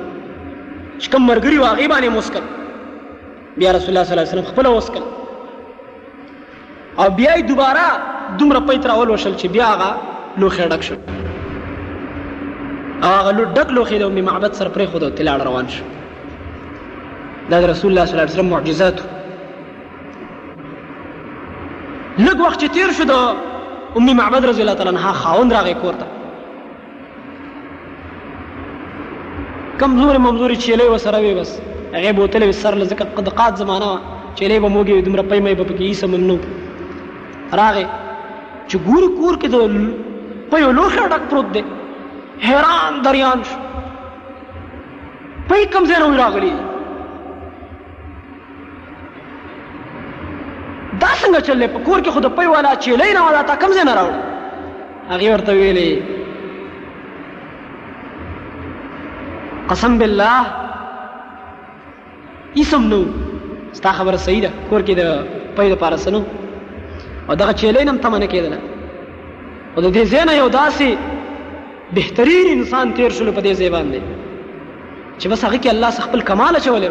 Speaker 1: چې کوم مرګري واغې باندې مسکل بیا رسول الله صلی الله علیه وسلم خپل وسکل او بیا دوباره دومره پیتر اول وشل چې بیا هغه لوخه ډک شو هغه لو ډک لوخه د ام معبد سره پرې خود تلاړ روان شو دا رسول الله صلی الله علیه وسلم معجزات لږ وخت چې تیر شو د ام معبد رضی الله تعالی عنها خاوند راغی کور ته کمزورې ممزورې چیلې وسره وي بس هغه بوتل وسر لزکه قد قات زمانہ چیلې به موګي دمر پې مې به پکې یې سمنو راغې چې ګور کور کې د په یو لوخه ډک پروت دی حیران دریان شو په کوم ځای راغلی دا څنګه چل دی په کور کې خو د پی والا چیلۍ نه وه دا تا کوم ځای نه راوړو هغې ورته ویلې قسم بالله اسم نو ستا خبره صحیح ده کور کې د پی دپاره څه نو او دغه چیلۍ نه هم تمه نه کېدله او د دې ځای نه یو داسې بهترین انسان تیر شلو په دې ځای باندې چې بس هغه کې الله څخه خپل کمال اچولی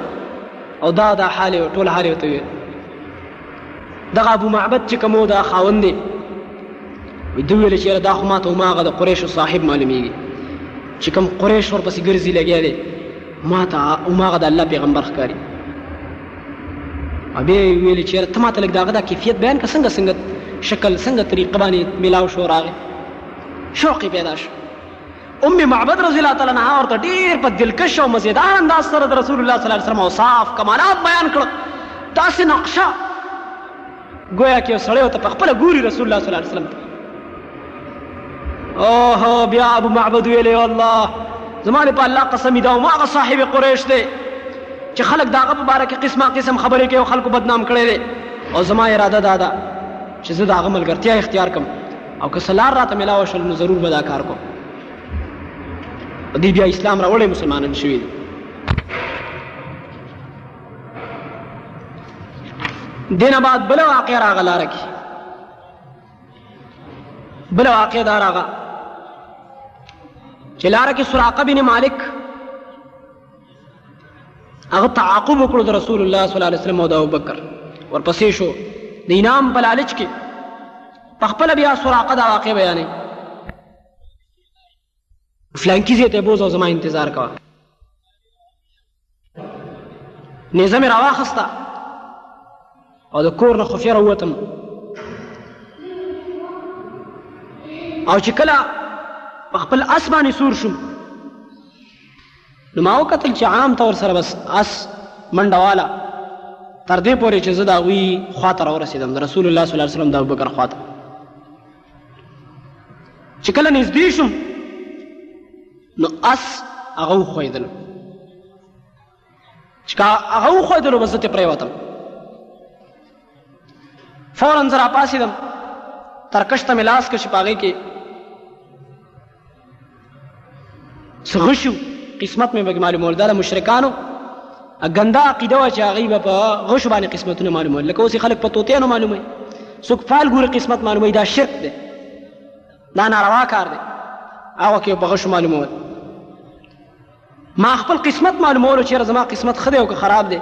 Speaker 1: او دا دا حال یې ټول حال یې ورته ویل دغه ابو معبد چې کوم دا خاوند دی دوی ویل چې دا خو ماته هماغه د قریشو صاحب معلومیږي چې کوم قریش ورپسې ګرځي لګیا دی ماته هماغه د الله پیغمبر ښکاري بیا یې ویل چې ته ماته لږ د هغه دا کیفیت بیان که څنګه څنګه شکل څنګه طریقه باندې میلاو شو راغی شوق یې پیدا شو ام معبد رضی الله تعالی عنها ورته ډیر په دلکش او مزیدار انداز سره د رسول الله صلی الله علیه وسلم اوصاف کمالات بیان کړ داسې نقشه گویا کې سړی ورته په خپل ګوري رسول الله صلی الله علیه وسلم ته اوه بیا ابو معبد ویلې الله زمانه په الله قسم دا ما غ صاحب قریش دی چې خلک داغه په باره کې قسمه قسم خبرې کوي او خلکو بدنام کړي دي او زما اراده دا ده چې زه داغه ملګرتیا اختیار کړم او که سلار راته ملاو شول نو ضرور به دا کار کوم دی بیا اسلام راوړی مسلمانان شوي دي دینه بعد بل واقع راغله لاره کې بل واقع دا راغله چې لاره کې سراقه بن مالک هغه تعاقب وکړو د رسول الله صلی الله علیه وسلم او د ابوبکر ورپسې شو د انعام په لالچ کې په خپل بیا سراقه دا واقع بیانې فلانکی زیته بوز او زما انتظار کا نظام راواخستا او د کور نه خفیه راووتم او چې کله په خپل اس باندې سور شوم نو ما وکتل چې عام طور سره بس اس منډه والا تر دې پورې چې زه د هغوی خوا ته راورسېدم د رسول الله صلی الله علیه وسلم د ابوبکر خوا ته چې کله نږدې شوم نو اس هغه وښویدلو چې که هغه وښوېدلو بس زه ترې پرېوتم فورا زه راپاڅېدم ترکش ته مې لاس کړ چې په هغې کې څه غشو قسمت مې پکې معلومول دا د مشرکانو ګنده عقیده وه چې هغوی به په غشو باندې قسمتونه معلومول لکه اوس خلک په طوطیانو معلوموي څوک فال ګوري قسمت معلوموي دا شرک دی دا ناروا کار دی هغه کې په غشو معلومول ما خپل قسمت معلومولو چېرې زما قسمت ښه دی او که خراب دی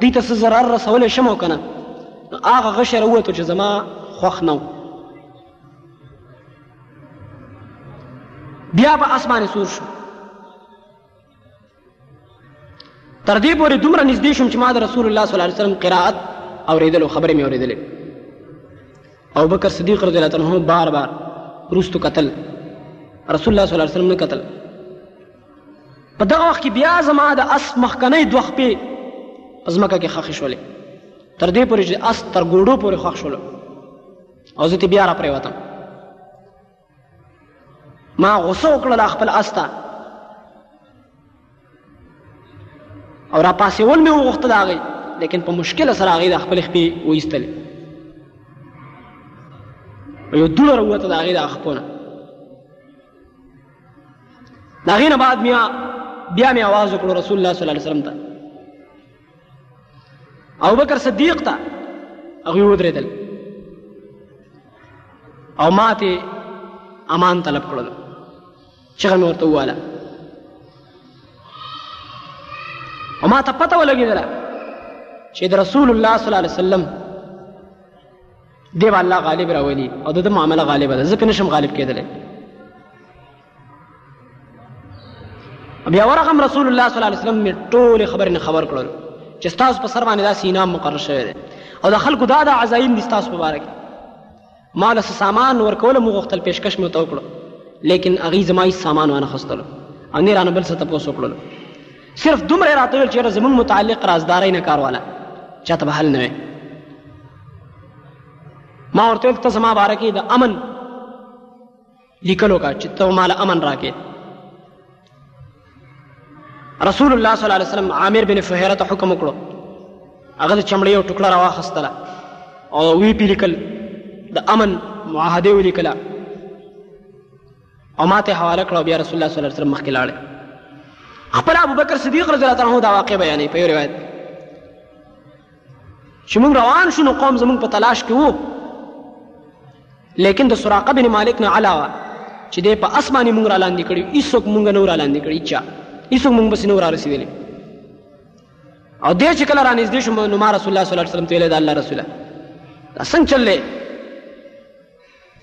Speaker 1: دوی ته څه ضرر رسولی شم او که نه نو هغه غشی راووتو چې زما خوښ نه و بیا به اس باندې سور شو تر دې پورې دومره نږدې شوم چې ما د رسول الله صلی الله علیه وسلم قرائت اورېدلو خبرې مې اورېدلې او بکر صدیق رضی الله عنه بار بار روستو قتل رسول الله صلی الله علیه وسلم نه قتل په دغه وخت کې بیا زما د اس مخکنۍ دوه خپې په ځمکه کې ښخې شولې تر دې پورې چې اس تر ګوډو پورې ښخ شولو او زه ترې بیا را پرېوتم ما غوسه وکړله خپل اس ته او را پاسېول مې وغوښته د هغې لیکن په مشکله سره هغې د خپلې خپې وایستلې یو دوړه راووته د هغې د خپو نه د هغې نه بعد میا بیا مې اواز وکړو رسول الله صلی الله علیه وسلم ته او بکر صدیق ته هغوی ودرېدل او ماته امان طلب کړل چغه مې ورته وواله او ما ته پته ولګېدله چې د رسول الله صلی الله علیه وسلم دی به الله غالب راولي او د ده معامله غالبه ده ځکه نشم غالب کېدلی بیا ورغم رسول الله صلی الله علیه وسلم مې ټولې خبرې نه خبر کړل چې ستاسو په سر باندې داسې انعام مقرر شوی دی او د خلکو دا د عزایم دي ستاسو په باره کې ما له سامان ورکوله مو غوښتل پیشکش مې ورته وکړو لیکن هغوی زما هېڅ سامان وانه خستلو او نه یې رانه بل څه تپوس وکړلو صرف دومره یې راته وویل چې یاره زمونږ متعلق رازدارۍ نه کار واله چاته به حل نه وی ما ورته ویل ته زما باره کې د امن لیکلو کا چې ته مال امن راکې رسول الله صلی الله علیه وسلم عامر بن فهیره ته حکم وکړو هغه د چمړې یو ټوکړه راواخیستله او وی پې لیکل د امن معاهده ولیکله او ما ته حواله کړه بیا رسول الله صلی الله علیه وسلم مخکې لاړې خپل ابوبکر صدیق رضی الله عنه دا واقع بیانوي په یو روایت چې موږ روان شو نو قوم زموږ په تلاش کې وو لیکن د سراقه بن مالک نه علاوه چې دی په اس باندې موږ را لاندې کړي هیڅوک موږ نه را لاندې کړي چا هیڅوک موږ پسې نه را رسېدلی او دی چې کله را نږدې شو نو ما رسول الله صلی الله علیه وسلم ته ویلی د الله رسوله دا څنګه چل دی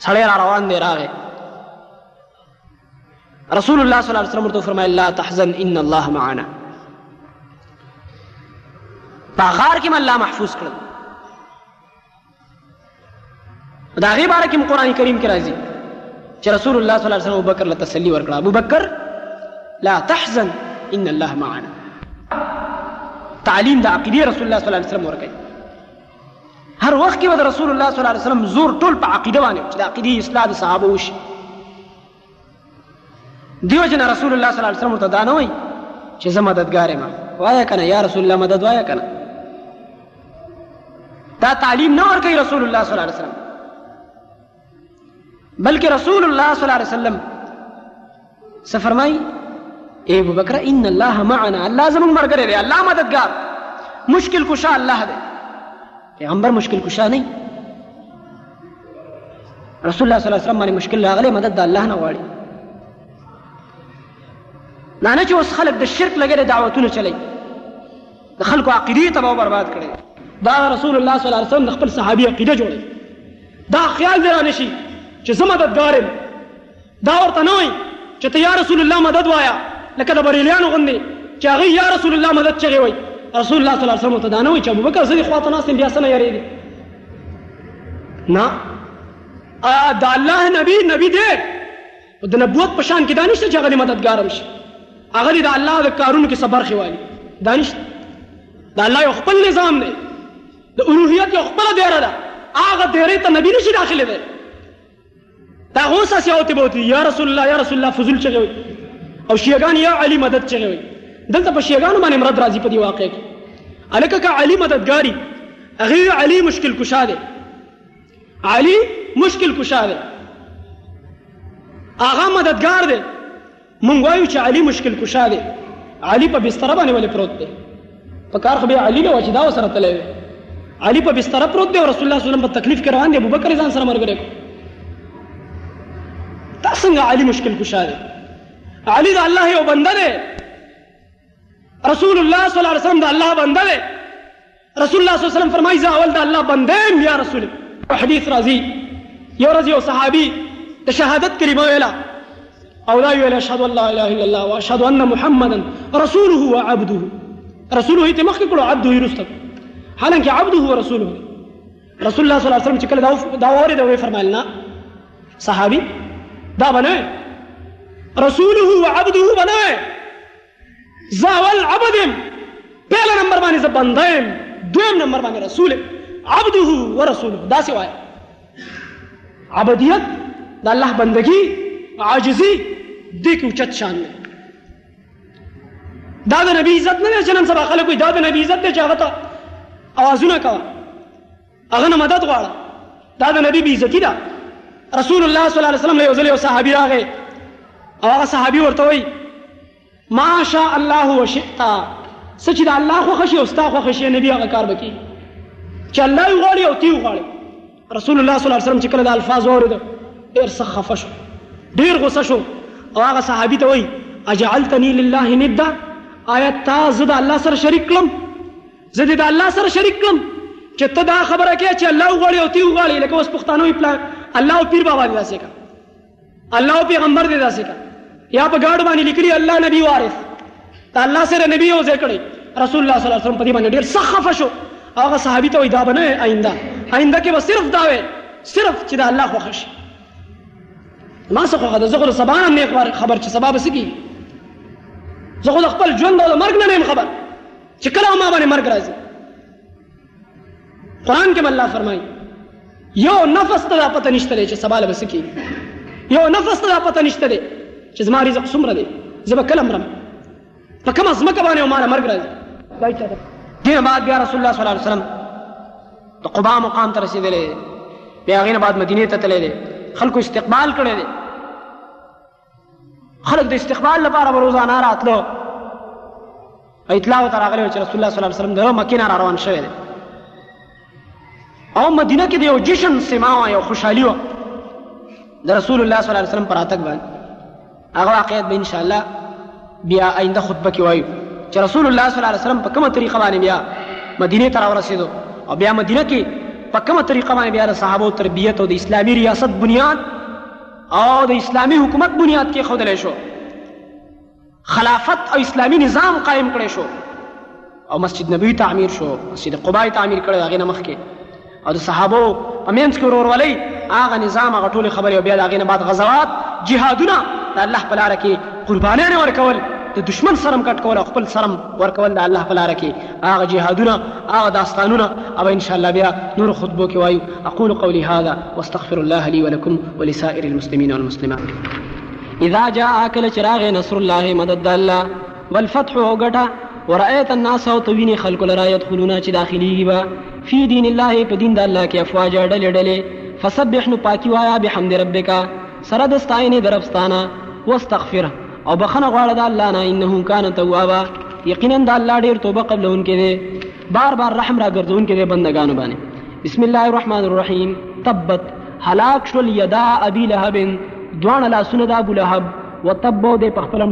Speaker 1: سړی را روان دی راغی رسول الله صلی الله علیه وسلم ورته فرمایل لا تحزن ان الله معنا په غار کې الله محفوظ کړل دا غي باره کې قرآن کریم کې راځي چې رسول الله صلی الله علیه وسلم ابوبکر له تسلی ورکړه ابوبکر لا تحزن ان الله معنا تعلیم د عقیده رسول الله صلی الله علیه وسلم ورکړي هر وخت کې به رسول الله صلی الله علیه وسلم زور ټول په عقیده باندې چې د عقیدې اصلاح د صحابه وشي دیو جن رسول الله صلی الله علیه وسلم ورته دا نه وایي چې زه مددګار یم وایه کنه یا رسول الله مدد وایه کنه دا تعلیم نه ورکوي رسول الله صلی الله علیه وسلم بلکې رسول الله صلی الله علیه وسلم څه فرمایي اے ابو بکر ان الله معنا الله زموږ مرګره دی الله مددگار مشکل کشا الله دی پیغمبر مشکل کشا نه رسول الله صلی الله علیه وسلم باندې مشکل راغلی مدد د الله نه غواړي نه نه چې اوس خلک د شرک لګې دعوتونه چلوي د خلکو عقیدې تباہ او برباد کړي دا رسول الله صلی الله علیه وسلم د خپل صحابي عقیده جوړي دا خیال دی را نشي چې زه مددګار یم دا ورته نه وایي چې ته یا رسول الله مدد وایا لکه د بریلیانو غوندې چې هغوی یا رسول الله مدد چغې وایي رسول الله صلی الله علیه وسلم ورته دا نه وایي چې ابوبکر زه دې خوا ته ناست یم بیا څه نه یارېږي نه د الله نبی نبی دی او د نبوت په شان کې دا نشته چې هغه دې مددګار هم شي هغه دې د الله د کارونو کې څه برخې والي دا نشته د الله یو خپل نظام دی د الوهیت یو خپله دیره ده هغه دیرې ته نبي نشي داخلې دی دا اوس هسې اوتې بوتې یا رسول الله یا رسول الله فضول چغې وي او شیعګان یا علي مدد چغې وي دلته په شیعګانو باندې مرد راځي په دې واقع کې هلکه که علي مددګاري هغه علي مشکل کشا دی علي مشکل کشا دی هغه مددګار دی مونږ وایو چې علي مشکل کشا دی علي په بستر باندې ولې پروت دی په کار خو به علي له وجدا سره تللی وي علي په بستر پروت دی او رسول الله صلی الله علیه وسلم په تکلیف کې روان دی ابوبکر ځان سره مرګ کړو دا څنګه علي مشکل کشا دی علي د الله یو بنده دی رسول الله صلی الله علیه وسلم د الله بنده دی رسول الله صلی الله علیه وسلم فرمایي زه اول د الله بنده یم یا رسول په حدیث راځي یو ورځ یو صحابي د شهادت کلمه ویله او دا ویل اشهد ان لا اله الا الله واشهد ان محمدا رسوله وعبده رسوله ته مخکې کړو عبده یې رسته حالانکه عبده هو رسوله رسول الله صلی الله علیه وسلم چې کله دا اورېده ویې فرمایل نه صحابي دا به نه رسوله وعبده به نه زه اول عبد یم پهله نمبر باندې زه بنده یم دویم نمبر باندې رسول یم عبده ورسوله داسې وایه عبدیت د الله بندگی عاجزی دې کې اوچت شان دی دا د نبی عزت نه دی چې نن سبا خلک وایي دا د نبی عزت دی چې هغه ته اوازونه کوه هغه نه مدد غواړه دا د نبی بی عزتی ده رسول الله صلی الله علیه وسلم له یو ځل یو صحابي راغی او هغه صحابي ورته وایي ما شاء الله وشئت څه چې د الله خوښه شي او ستا خوښه شي نبي هغه کار به کوي چې الله یې غواړي او تی غواړي رسول الله صلی الله علیه وسلم چې کله د الفاظ واورېده ډېر سخت خفه شو ډېر غوسه شو او هغه صحابي ته وایي اجعلتني لله ندا آیا تا زه د الله سره شریک کړم زه دې د الله سره شریک کړم چې ته دا خبره کې چې الله وغواړي او تی وغواړي لکه اوس پښتانه وي پلان الله او پیر بابا دې داسې کا الله او پیغمبر دې داسې کا یا په ګاډ باندې لیکلي الله نبی وارث ته الله سره نبی او ذکر رسول الله صلی الله علیه وسلم په دې باندې ډیر سخف شو هغه صحابي ته دا بنه آینده آینده کې به صرف دا وي صرف چې دا الله خوښ شي ما څه خوښه ده زه خو سبا نه خبر چې سبا به څه کیږي زه خو خپل ژوند او مرګ نه خبر چې کله ما باندې مرګ راځي قران کې الله فرمایي یو نفس ته پته نشته چې سبا له بسکی یو نفس ته پته نشته چې زما رزق څومره دی زه به کله مرم په کومه ځمکه باندې مال مرګ راځي وایي ته دې بعد بیا رسول الله صلی الله علیه وسلم د قبا مقام ته رسیدلې بیا غینه بعد مدینه ته تللې خلکو استقبال کړی دی خلک د استقبال لپاره به روزانه راتلو اطلاع ورته راغلی وه چې رسول الله صلی الله علیه وسلم د مکې نه را روان شوی دی او مدینه کې د یو جشن سما وه یو خوشحالي وه د رسول الله صلی الله علیه وسلم په راتګ باندې هغه واقعیت به انشاءالله بیا آینده خطبه کې وایو چې رسول الله صلی الله علیه وسلم په کومه طریقه باندې بیا مدینه ته راورسېدو او بیا مدینه کې په کومه طریقه باندې بیا د صحابو تربیت او د اسلامي ریاست بنیاد او د اسلامي حکومت بنیاد کې خودلې شو خلافت او اسلامي نظام قائم کړی شو او مسجد نبوي تعمیر شو مسجد قباء تعمیر کړی هغه نه مخکې او د صحابو په منځ کې ورورولۍ هغه نظام هغه ټول خبرې او بیا د هغې نه بعد غزوات جهادونه د الله په لار کې قربانیان ورکول د دشمن سرم کټ کول او خپل سرم ورکول د الله په لار کې هغه جهادونه هغه داستانونه او ان شاء الله بیا نور خطبو کې وایو اقول قولي هذا واستغفر الله لي ولكم ولسائر المسلمين والمسلمات اذا جاء اكل چراغ نصر الله مدد الله والفتح او ګټه ورأيت الناس او تویني خلق لرا يدخلون چې داخليږي با في دين الله په دین د الله کې افواج ډلې ډلې فسبح نو پاکي وایا بحمد ربک سره د ستاینې دربستانه واستغفره او بخنه غواړه د الله نه انه کان توابا یقینا د الله ډیر توبه قبلونکې دی بار بار رحم را ګرځونکې دی بندگانو باندې بسم الله الرحمن الرحیم تبت هلاک شول یدا ابي لهب دوان لاسونه د ابو لهب وتبو د پخپلم